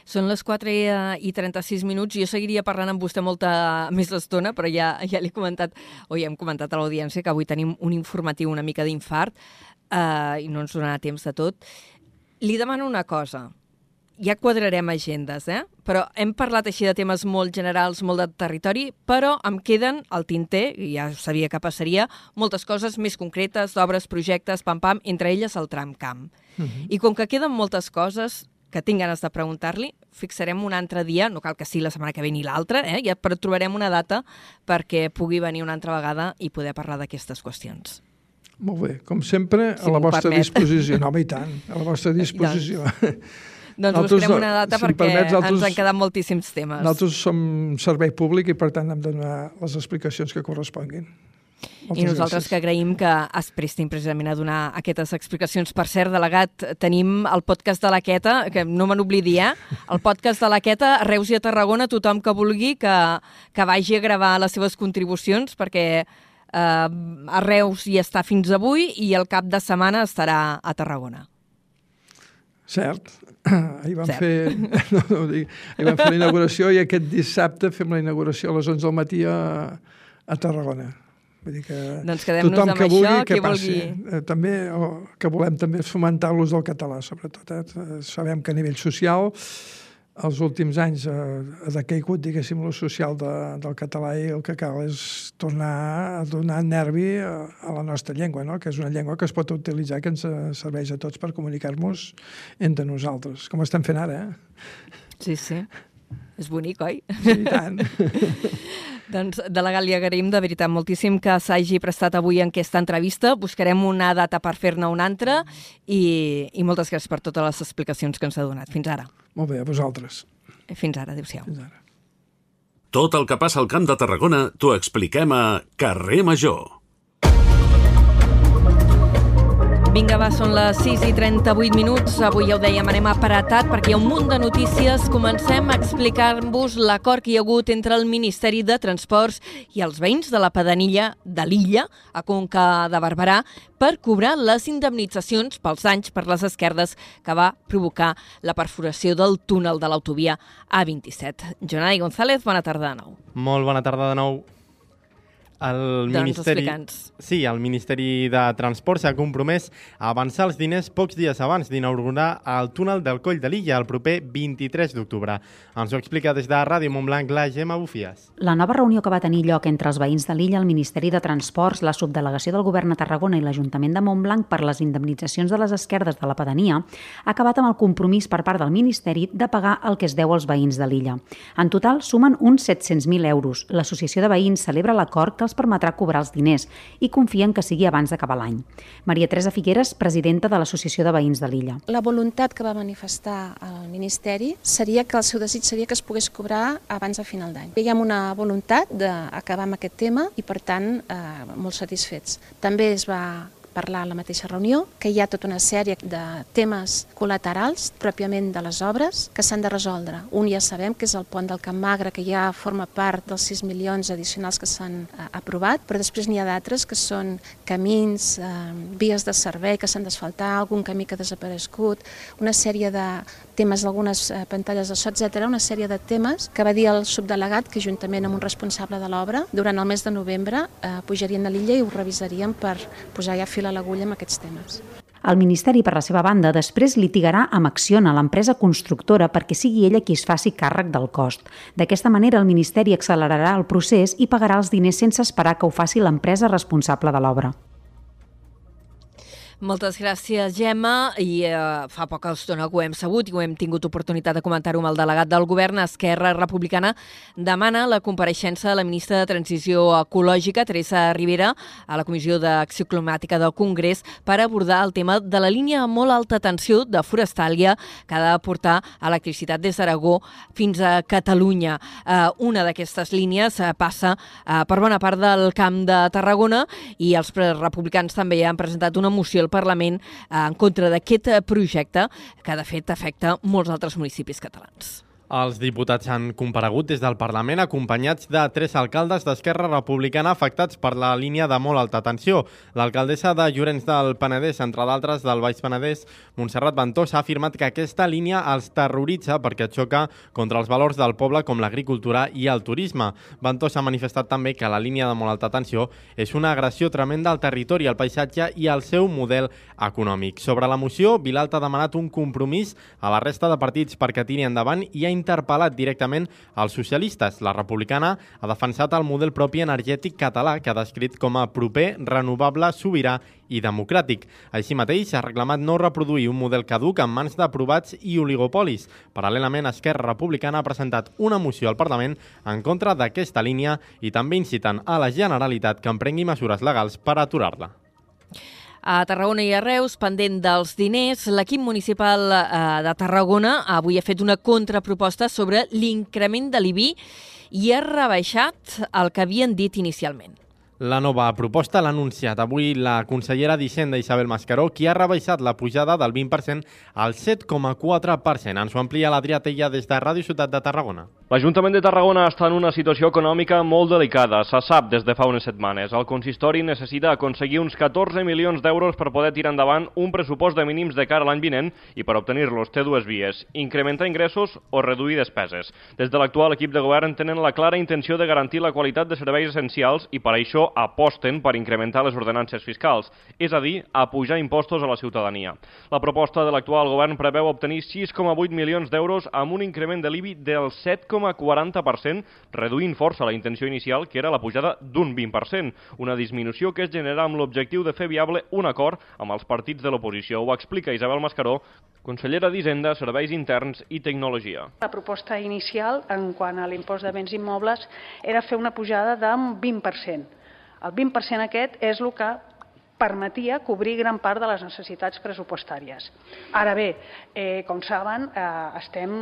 Són les 4 i 36 minuts. Jo seguiria parlant amb vostè molta més estona, però ja, ja l'he comentat, o ja hem comentat a l'audiència que avui tenim un informatiu una mica d'infart eh, i no ens donarà temps de tot. Li demano una cosa. Ja quadrarem agendes, eh? Però hem parlat així de temes molt generals, molt de territori, però em queden al tinter, i ja sabia que passaria, moltes coses més concretes, d'obres, projectes, pam-pam, entre elles el tramcamp. Uh -huh. I com que queden moltes coses que tinc ganes de preguntar-li, fixarem un altre dia, no cal que sigui la setmana que ve ni l'altra, eh? ja, però trobarem una data perquè pugui venir una altra vegada i poder parlar d'aquestes qüestions. Molt bé, com sempre, Si a la vostra permet. disposició. No, home, i tant, a la vostra disposició. Doncs Nosaltres, buscarem una data si perquè permets, nosaltres- ens han quedat moltíssims temes. Nosaltres som servei públic i, per tant, hem de donar les explicacions que corresponguin. Moltes I nosaltres gràcies. que agraïm que es prestin precisament a donar aquestes explicacions. Per cert, delegat, tenim el podcast de la Queta, que no me n'oblidi, eh? El podcast de la Queta, a Reus i a Tarragona, tothom que vulgui que, que vagi a gravar les seves contribucions, perquè eh, a Reus hi està fins avui i el cap de setmana estarà a Tarragona. Cert. Ahir vam fer, no, no dic, ahir vam fer la inauguració i aquest dissabte fem la inauguració a les 11 del matí a, a Tarragona. Vull dir que Doncs quedem-nos amb que això, vulgui, que qui passi. vulgui. Eh, També, o, que volem també fomentar l'ús del català, sobretot. Eh? Sabem que a nivell social els últims anys eh, ha decaigut, diguéssim, l'ús social de, del català i el que cal és tornar a donar nervi a, a la nostra llengua, no? que és una llengua que es pot utilitzar, que ens serveix a tots per comunicar-nos entre nosaltres, com estem fent ara, eh? Sí, sí. És bonic, oi? Sí, i tant. Doncs, delegat, li agraïm de veritat moltíssim que s'hagi prestat avui en aquesta entrevista. Buscarem una data per fer-ne una altra i, i moltes gràcies per totes les explicacions que ens ha donat. Fins ara. Molt bé, a vosaltres. Fins ara, adéu-siau. Fins ara. Tot el que passa al Camp de Tarragona t'ho expliquem a Carrer Major. Vinga, va, són les 6 i 38 minuts. Avui ja ho dèiem, anem apretat perquè hi ha un munt de notícies. Comencem a explicar-vos l'acord que hi ha hagut entre el Ministeri de Transports i els veïns de la pedanilla de l'illa, a Conca de Barberà, per cobrar les indemnitzacions pels danys per les esquerdes que va provocar la perforació del túnel de l'autovia A27. Jonai González, bona tarda de nou. Molt bona tarda de nou. El Doncs Ministeri... Sí, el Ministeri de Transport s'ha compromès a avançar els diners pocs dies abans d'inaugurar el túnel del Coll de l'Illa el proper 23 d'octubre. Ens ho explica des de Ràdio Montblanc la Gemma Bufies. La nova reunió que va tenir lloc entre els veïns de l'illa, el Ministeri de Transports, la subdelegació del Govern a Tarragona i l'Ajuntament de Montblanc per les indemnitzacions de les esquerdes de la pedania ha acabat amb el compromís per part del Ministeri de pagar el que es deu als veïns de l'illa. En total sumen uns 700.000 euros. L'associació de veïns celebra l'acord que els permetrà cobrar els diners i confien que sigui abans d'acabar l'any. Maria Teresa Figueres, presidenta de l'Associació de Veïns de l'illa. La voluntat que va manifestar el Ministeri seria que el seu desig seria que es pogués cobrar abans de final d'any. Ha una voluntat d'acabar amb aquest tema i, per tant, eh, molt satisfets. També es va parlar a la mateixa reunió, que hi ha tota una sèrie de temes col·laterals pròpiament de les obres que s'han de resoldre. Un ja sabem que és el pont del Camp Magre, que ja forma part dels 6 milions addicionals que s'han eh, aprovat, però després n'hi ha d'altres que són camins, eh, vies de servei que s'han d'asfaltar, algun camí que ha desaparegut, una sèrie de temes, algunes eh, pantalles de so, etc., una sèrie de temes que va dir el subdelegat que juntament amb un responsable de l'obra durant el mes de novembre eh, pujarien a l'illa i ho revisarien per posar ja fil a l'agulla amb aquests temes. El Ministeri, per la seva banda, després litigarà amb Acciona, l'empresa constructora, perquè sigui ella qui es faci càrrec del cost. D'aquesta manera, el Ministeri accelerarà el procés i pagarà els diners sense esperar que ho faci l'empresa responsable de l'obra. Moltes gràcies, Gemma. I eh, fa poca estona que ho hem sabut i ho hem tingut oportunitat de comentar-ho amb el delegat del govern. Esquerra Republicana demana la compareixença de la ministra de Transició Ecològica, Teresa Rivera, a la Comissió d'Acció Climàtica del Congrés per abordar el tema de la línia molt alta tensió de Forestàlia que ha de portar electricitat des d'Aragó fins a Catalunya. Eh, una d'aquestes línies eh, passa eh, per bona part del Camp de Tarragona i els republicans també han presentat una moció al Parlament eh, en contra d'aquest eh, projecte que, de fet, afecta molts altres municipis catalans. Els diputats han comparegut des del Parlament acompanyats de tres alcaldes d'Esquerra Republicana afectats per la línia de molt alta tensió. L'alcaldessa de Llorenç del Penedès, entre d'altres del Baix Penedès, Montserrat Ventós, ha afirmat que aquesta línia els terroritza perquè xoca contra els valors del poble com l'agricultura i el turisme. Ventós ha manifestat també que la línia de molt alta tensió és una agressió tremenda al territori, al paisatge i al seu model econòmic. Sobre la moció, Vilalta ha demanat un compromís a la resta de partits perquè tiri endavant i ha interpel·lat directament als socialistes. La republicana ha defensat el model propi energètic català que ha descrit com a proper, renovable, sobirà i democràtic. Així mateix, ha reclamat no reproduir un model caduc en mans d'aprovats i oligopolis. Paral·lelament, Esquerra Republicana ha presentat una moció al Parlament en contra d'aquesta línia i també incitant a la Generalitat que emprengui mesures legals per aturar-la. A Tarragona i a Reus, pendent dels diners, l'equip municipal eh, de Tarragona avui ha fet una contraproposta sobre l'increment de l'IBI i ha rebaixat el que havien dit inicialment. La nova proposta l'ha anunciat avui la consellera d'Hisenda Isabel Mascaró, qui ha rebaixat la pujada del 20% al 7,4%. Ens ho amplia l'Adrià Tella des de Ràdio Ciutat de Tarragona. L'Ajuntament de Tarragona està en una situació econòmica molt delicada, se sap des de fa unes setmanes. El consistori necessita aconseguir uns 14 milions d'euros per poder tirar endavant un pressupost de mínims de cara a l'any vinent i per obtenir-los té dues vies, incrementar ingressos o reduir despeses. Des de l'actual equip de govern tenen la clara intenció de garantir la qualitat de serveis essencials i per això aposten per incrementar les ordenances fiscals, és a dir, a pujar impostos a la ciutadania. La proposta de l'actual govern preveu obtenir 6,8 milions d'euros amb un increment de l'IBI del 7, 0,40%, reduint força la intenció inicial, que era la pujada d'un 20%, una disminució que es genera amb l'objectiu de fer viable un acord amb els partits de l'oposició. Ho explica Isabel Mascaró, consellera d'Hisenda, Serveis Interns i Tecnologia. La proposta inicial, en quant a l'impost de béns immobles, era fer una pujada d'un 20%. El 20% aquest és el que permetia cobrir gran part de les necessitats pressupostàries. Ara bé, eh, com saben, eh, estem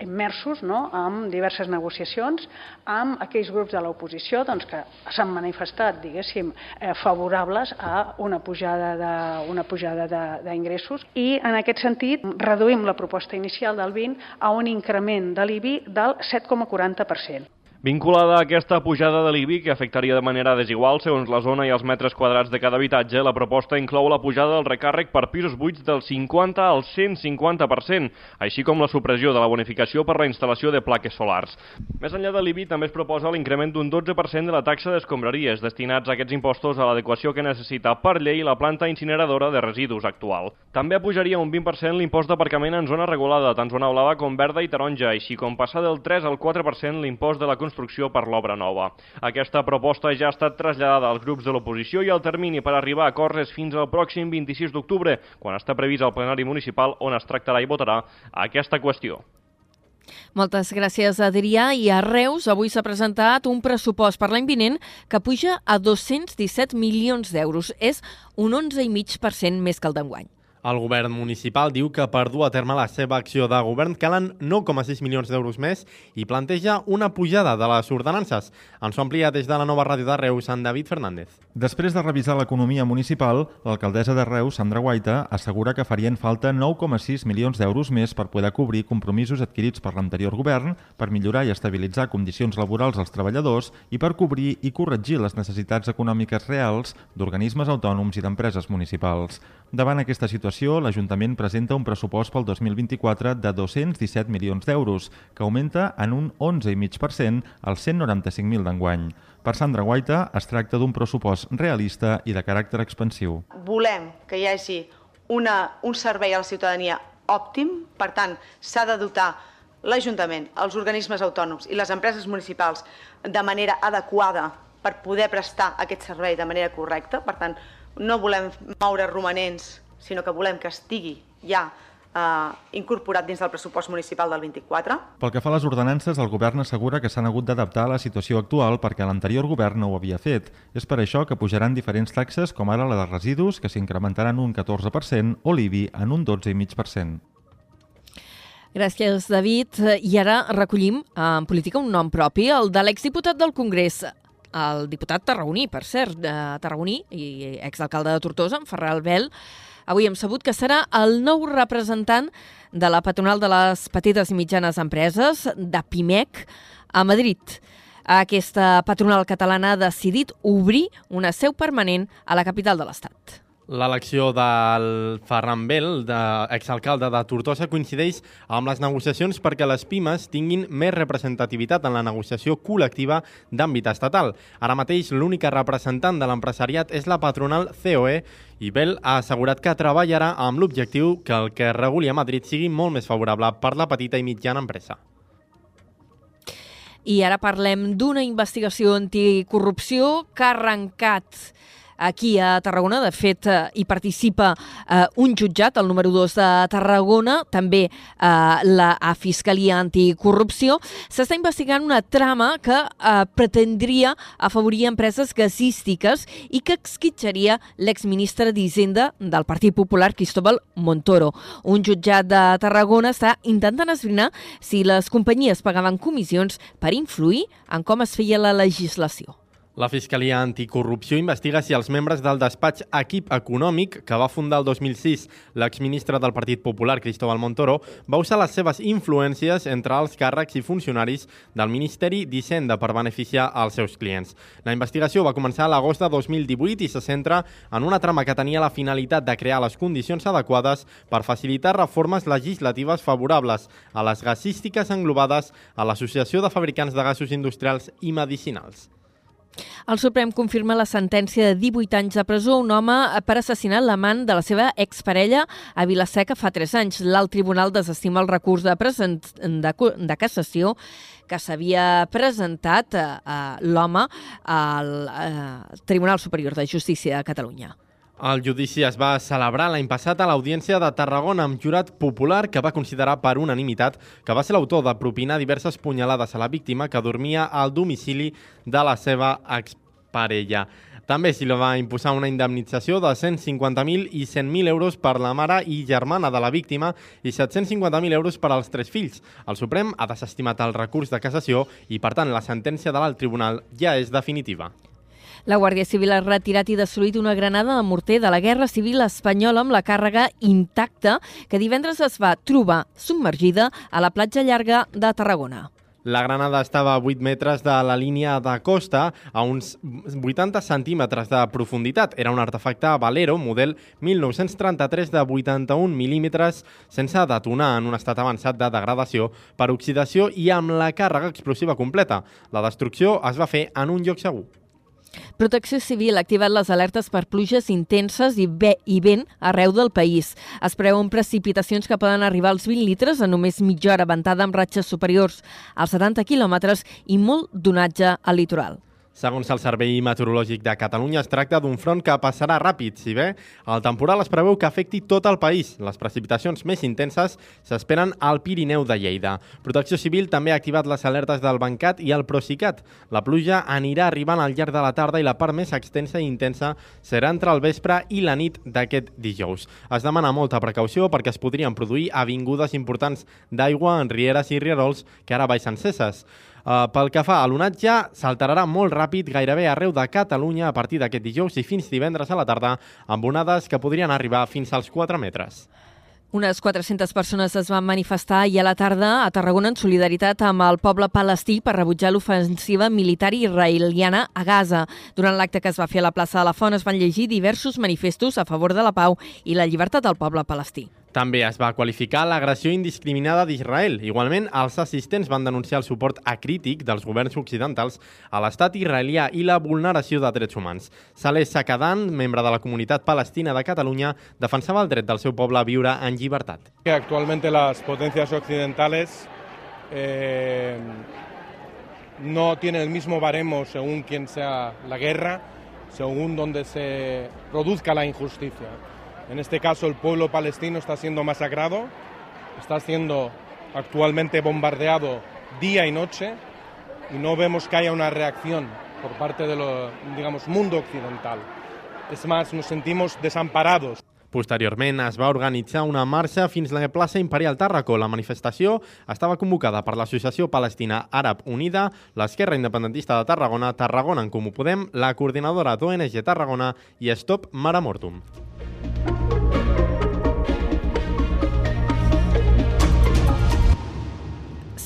immersos no, en diverses negociacions amb aquells grups de l'oposició doncs, que s'han manifestat, diguéssim, eh, favorables a una pujada de, una pujada d'ingressos i en aquest sentit reduïm la proposta inicial del 20 a un increment de l'IBI del 7,40%. Vinculada a aquesta pujada de l'IBI, que afectaria de manera desigual segons la zona i els metres quadrats de cada habitatge, la proposta inclou la pujada del recàrrec per pisos buits del 50 al 150%, així com la supressió de la bonificació per la instal·lació de plaques solars. Més enllà de l'IBI, també es proposa l'increment d'un 12% de la taxa d'escombraries, destinats a aquests impostos a l'adequació que necessita per llei la planta incineradora de residus actual. També pujaria un 20% l'impost d'aparcament en zona regulada, tant zona blava com verda i taronja, així com passar del 3 al 4% l'impost de la construcció construcció per l'obra nova. Aquesta proposta ja ha estat traslladada als grups de l'oposició i el termini per arribar a acords és fins al pròxim 26 d'octubre, quan està previst el plenari municipal on es tractarà i votarà aquesta qüestió. Moltes gràcies, Adrià. I a Reus avui s'ha presentat un pressupost per l'any vinent que puja a 217 milions d'euros. És un 11,5% més que el d'enguany. El govern municipal diu que per dur a terme la seva acció de govern calen 9,6 milions d'euros més i planteja una pujada de les ordenances. Ens ho amplia des de la nova ràdio de Reus, en David Fernández. Després de revisar l'economia municipal, l'alcaldessa de Reus, Sandra Guaita, assegura que farien falta 9,6 milions d'euros més per poder cobrir compromisos adquirits per l'anterior govern, per millorar i estabilitzar condicions laborals als treballadors i per cobrir i corregir les necessitats econòmiques reals d'organismes autònoms i d'empreses municipals. Davant aquesta situació, l'Ajuntament presenta un pressupost pel 2024 de 217 milions d'euros, que augmenta en un 11,5% als 195.000 d'enguany. Per Sandra Guaita, es tracta d'un pressupost realista i de caràcter expansiu. Volem que hi hagi una, un servei a la ciutadania òptim, per tant, s'ha de dotar l'Ajuntament, els organismes autònoms i les empreses municipals de manera adequada per poder prestar aquest servei de manera correcta. Per tant, no volem moure romanents, sinó que volem que estigui ja eh, incorporat dins del pressupost municipal del 24. Pel que fa a les ordenances, el govern assegura que s'han hagut d'adaptar a la situació actual perquè l'anterior govern no ho havia fet. És per això que pujaran diferents taxes, com ara la de residus, que s'incrementaran un 14%, o l'IBI en un 12,5%. Gràcies, David. I ara recollim en política un nom propi, el de l'exdiputat del Congrés, el diputat tarragoní, per cert, de tarragoní i exalcalde de Tortosa, en Ferrer Albel, avui hem sabut que serà el nou representant de la patronal de les petites i mitjanes empreses, de PIMEC, a Madrid. Aquesta patronal catalana ha decidit obrir una seu permanent a la capital de l'Estat. L'elecció del Ferran Bel, de, exalcalde de Tortosa, coincideix amb les negociacions perquè les pimes tinguin més representativitat en la negociació col·lectiva d'àmbit estatal. Ara mateix l'única representant de l'empresariat és la patronal COE i Bel ha assegurat que treballarà amb l'objectiu que el que reguli a Madrid sigui molt més favorable per la petita i mitjana empresa. I ara parlem d'una investigació anticorrupció que ha arrencat aquí a Tarragona. De fet, eh, hi participa eh, un jutjat, el número 2 de Tarragona, també eh, la a Fiscalia Anticorrupció. S'està investigant una trama que eh, pretendria afavorir empreses gasístiques i que esquitxaria l'exministre d'Hisenda del Partit Popular, Cristóbal Montoro. Un jutjat de Tarragona està intentant esbrinar si les companyies pagaven comissions per influir en com es feia la legislació. La Fiscalia Anticorrupció investiga si els membres del despatx Equip Econòmic, que va fundar el 2006 l'exministre del Partit Popular, Cristóbal Montoro, va usar les seves influències entre els càrrecs i funcionaris del Ministeri d'Hisenda per beneficiar els seus clients. La investigació va començar a l'agost de 2018 i se centra en una trama que tenia la finalitat de crear les condicions adequades per facilitar reformes legislatives favorables a les gasístiques englobades a l'Associació de Fabricants de Gasos Industrials i Medicinals. El Suprem confirma la sentència de 18 anys de presó a un home per assassinar l'amant de la seva exparella a Vilaseca fa 3 anys. L'alt tribunal desestima el recurs de, present, de, de cassació que s'havia presentat eh, l'home al eh, Tribunal Superior de Justícia de Catalunya. El judici es va celebrar l'any passat a l'Audiència de Tarragona amb jurat popular que va considerar per unanimitat que va ser l'autor de propinar diverses punyalades a la víctima que dormia al domicili de la seva exparella. També s'hi va imposar una indemnització de 150.000 i 100.000 euros per la mare i germana de la víctima i 750.000 euros per als tres fills. El Suprem ha desestimat el recurs de cassació i, per tant, la sentència de l'alt tribunal ja és definitiva. La Guàrdia Civil ha retirat i destruït una granada de morter de la Guerra Civil Espanyola amb la càrrega intacta que divendres es va trobar submergida a la platja llarga de Tarragona. La granada estava a 8 metres de la línia de costa, a uns 80 centímetres de profunditat. Era un artefacte Valero, model 1933 de 81 mil·límetres, sense detonar en un estat avançat de degradació per oxidació i amb la càrrega explosiva completa. La destrucció es va fer en un lloc segur. Protecció Civil ha activat les alertes per pluges intenses i, bé, i vent arreu del país. Es preveuen precipitacions que poden arribar als 20 litres en només mitja hora, ventada amb ratxes superiors als 70 quilòmetres i molt donatge al litoral. Segons el Servei Meteorològic de Catalunya, es tracta d'un front que passarà ràpid, si bé el temporal es preveu que afecti tot el país. Les precipitacions més intenses s'esperen al Pirineu de Lleida. Protecció Civil també ha activat les alertes del Bancat i el Procicat. La pluja anirà arribant al llarg de la tarda i la part més extensa i intensa serà entre el vespre i la nit d'aquest dijous. Es demana molta precaució perquè es podrien produir avingudes importants d'aigua en rieres i rierols que ara baixen cesses. Uh, pel que fa a l'onatge, s'alterarà molt ràpid gairebé arreu de Catalunya a partir d'aquest dijous i fins divendres a la tarda, amb onades que podrien arribar fins als 4 metres. Unes 400 persones es van manifestar ahir a la tarda a Tarragona en solidaritat amb el poble palestí per rebutjar l'ofensiva militar israeliana a Gaza. Durant l'acte que es va fer a la plaça de la Font es van llegir diversos manifestos a favor de la pau i la llibertat del poble palestí. També es va qualificar l'agressió indiscriminada d'Israel. Igualment, els assistents van denunciar el suport acrític dels governs occidentals a l'estat israelià i la vulneració de drets humans. Saleh Sakadan, membre de la comunitat palestina de Catalunya, defensava el dret del seu poble a viure en llibertat. Actualmente las potencias occidentales eh, no tienen el mismo baremo según quien sea la guerra, según donde se produzca la injusticia. En este caso el pueblo palestino está siendo masacrado, está siendo actualmente bombardeado día y noche y no vemos que haya una reacción por parte del digamos, mundo occidental. Es más, nos sentimos desamparados. Posteriorment es va organitzar una marxa fins a la plaça Imperial Tàrraco. La manifestació estava convocada per l'Associació Palestina Àrab Unida, l'Esquerra Independentista de Tarragona, Tarragona en Comú Podem, la coordinadora d'ONG Tarragona i Stop Mare Mortum.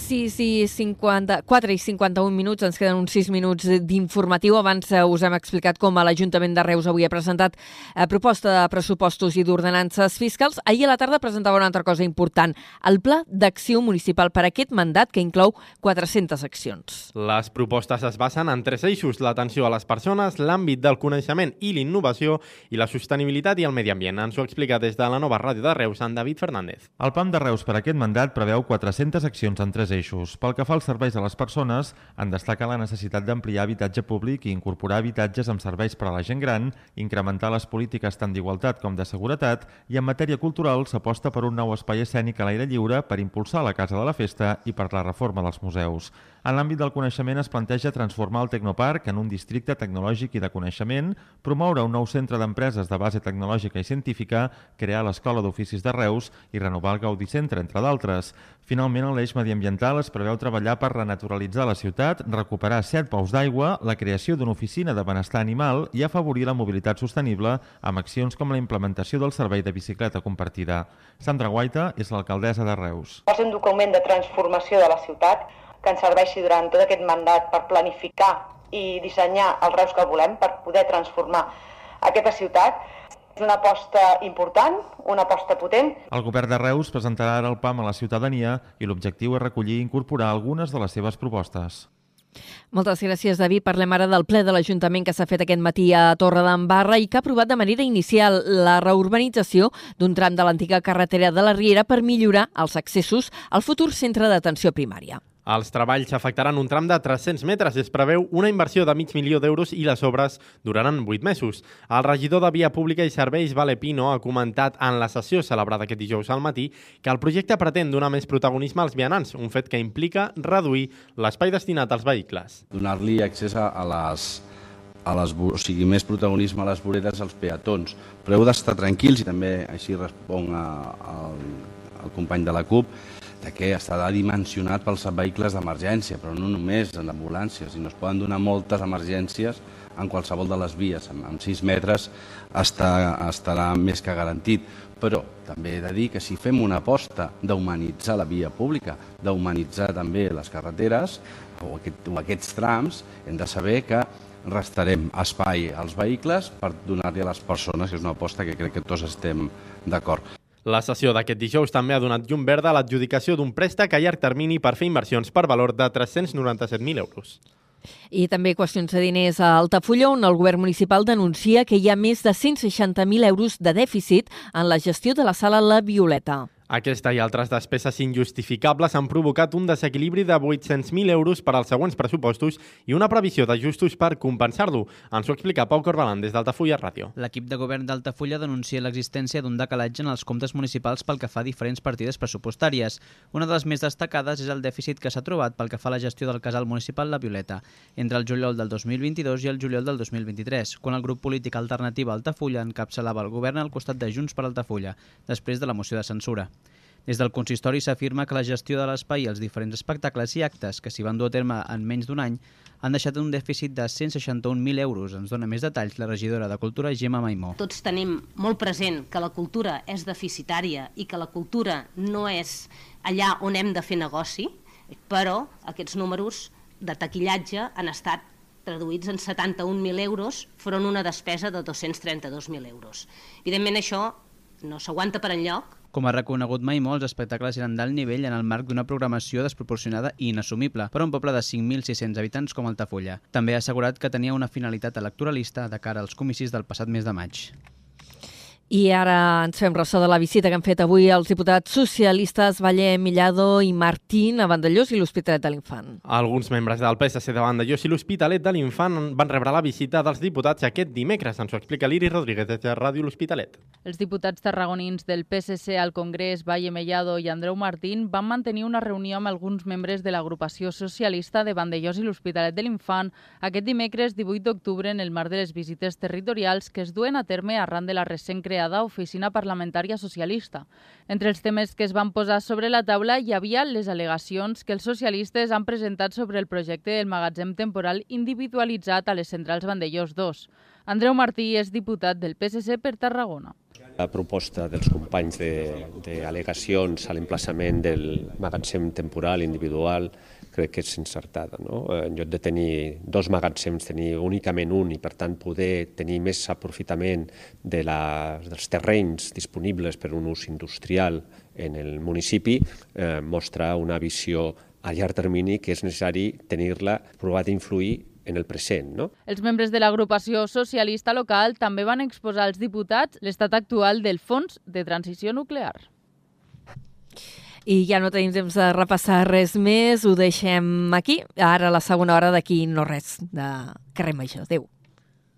6 i 50, 4 i 51 minuts, ens queden uns 6 minuts d'informatiu. Abans eh, us hem explicat com l'Ajuntament de Reus avui ha presentat eh, proposta de pressupostos i d'ordenances fiscals. Ahir a la tarda presentava una altra cosa important, el Pla d'Acció Municipal per a aquest mandat que inclou 400 accions. Les propostes es basen en tres eixos, l'atenció a les persones, l'àmbit del coneixement i l'innovació i la sostenibilitat i el medi ambient. Ens ho explica des de la nova ràdio de Reus, en David Fernández. El PAM de Reus per a aquest mandat preveu 400 accions en tres eixos eixos. Pel que fa als serveis a les persones, en destaca la necessitat d'ampliar habitatge públic i incorporar habitatges amb serveis per a la gent gran, incrementar les polítiques tant d'igualtat com de seguretat i en matèria cultural s'aposta per un nou espai escènic a l'aire lliure per impulsar la Casa de la Festa i per la reforma dels museus. En l'àmbit del coneixement es planteja transformar el Tecnoparc en un districte tecnològic i de coneixement, promoure un nou centre d'empreses de base tecnològica i científica, crear l'Escola d'Oficis de Reus i renovar el Gaudí Centre, entre d'altres. Finalment, en l'eix mediambiental es preveu treballar per renaturalitzar la ciutat, recuperar set pous d'aigua, la creació d'una oficina de benestar animal i afavorir la mobilitat sostenible amb accions com la implementació del servei de bicicleta compartida. Sandra Guaita és l'alcaldessa de Reus. És un document de transformació de la ciutat que ens serveixi durant tot aquest mandat per planificar i dissenyar el Reus que volem per poder transformar aquesta ciutat. És una aposta important, una aposta potent. El govern de Reus presentarà ara el PAM a la ciutadania i l'objectiu és recollir i incorporar algunes de les seves propostes. Moltes gràcies, David. Parlem ara del ple de l'Ajuntament que s'ha fet aquest matí a Torre d'Embarra i que ha aprovat de manera inicial la reurbanització d'un tram de l'antiga carretera de la Riera per millorar els accessos al futur centre d'atenció primària. Els treballs afectaran un tram de 300 metres i es preveu una inversió de mig milió d'euros i les obres duraran 8 mesos. El regidor de Via Pública i Serveis, Vale Pino, ha comentat en la sessió celebrada aquest dijous al matí que el projecte pretén donar més protagonisme als vianants, un fet que implica reduir l'espai destinat als vehicles. Donar-li accés a les, a les, o sigui, més protagonisme a les voreres als peatons. Però heu d'estar tranquils i també així responc al, al company de la CUP, de que estarà dimensionat pels vehicles d'emergència, però no només en l'ambulància, sinó es poden donar moltes emergències en qualsevol de les vies. Amb 6 metres està, estarà més que garantit. Però també he de dir que si fem una aposta d'humanitzar la via pública, d'humanitzar també les carreteres o, aquest, o aquests trams, hem de saber que restarem espai als vehicles per donar-li a les persones, que és una aposta que crec que tots estem d'acord. La sessió d'aquest dijous també ha donat llum verda a l'adjudicació d'un préstec a llarg termini per fer inversions per valor de 397.000 euros. I també qüestions de diners a Altafulla, on el govern municipal denuncia que hi ha més de 160.000 euros de dèficit en la gestió de la sala La Violeta. Aquesta i altres despeses injustificables han provocat un desequilibri de 800.000 euros per als següents pressupostos i una previsió d'ajustos per compensar-lo. Ens ho explica Pau Corbalan des d'Altafulla Ràdio. L'equip de govern d'Altafulla denuncia l'existència d'un decalatge en els comptes municipals pel que fa a diferents partides pressupostàries. Una de les més destacades és el dèficit que s'ha trobat pel que fa a la gestió del casal municipal La Violeta, entre el juliol del 2022 i el juliol del 2023, quan el grup polític Alternativa Altafulla encapçalava el govern al costat de Junts per Altafulla, després de la moció de censura. Des del consistori s'afirma que la gestió de l'espai i els diferents espectacles i actes que s'hi van dur a terme en menys d'un any han deixat un dèficit de 161.000 euros. Ens dona més detalls la regidora de Cultura, Gemma Maimó. Tots tenim molt present que la cultura és deficitària i que la cultura no és allà on hem de fer negoci, però aquests números de taquillatge han estat traduïts en 71.000 euros front una despesa de 232.000 euros. Evidentment això no s'aguanta per enlloc, com ha reconegut mai molt, els espectacles eren d'alt nivell en el marc d'una programació desproporcionada i inassumible per a un poble de 5.600 habitants com Altafulla. També ha assegurat que tenia una finalitat electoralista de cara als comicis del passat mes de maig. I ara ens fem ressò de la visita que han fet avui els diputats socialistes Valler, Millado i Martín a Vandellós i l'Hospitalet de l'Infant. Alguns membres del PSC de Vandellós i l'Hospitalet de l'Infant van rebre la visita dels diputats aquest dimecres. Ens ho explica l'Iri Rodríguez des de Ràdio L'Hospitalet. Els diputats tarragonins del PSC al Congrés, Valle Mellado i Andreu Martín van mantenir una reunió amb alguns membres de l'agrupació socialista de Vandellós i l'Hospitalet de l'Infant aquest dimecres 18 d'octubre en el marc de les visites territorials que es duen a terme arran de la recent creació creada Oficina Parlamentària Socialista. Entre els temes que es van posar sobre la taula hi havia les al·legacions que els socialistes han presentat sobre el projecte del magatzem temporal individualitzat a les centrals Vandellós 2. Andreu Martí és diputat del PSC per Tarragona. La proposta dels companys d'al·legacions a l'emplaçament del magatzem temporal individual crec que és encertada. No? En lloc de tenir dos magatzems, tenir únicament un i per tant poder tenir més aprofitament de la, dels terrenys disponibles per un ús industrial en el municipi, eh, mostra una visió a llarg termini que és necessari tenir-la provat d'influir en el present. No? Els membres de l'agrupació socialista local també van exposar als diputats l'estat actual del Fons de Transició Nuclear. I ja no tenim temps de repassar res més, ho deixem aquí. Ara la segona hora d'aquí no res de carrer Major. Adéu.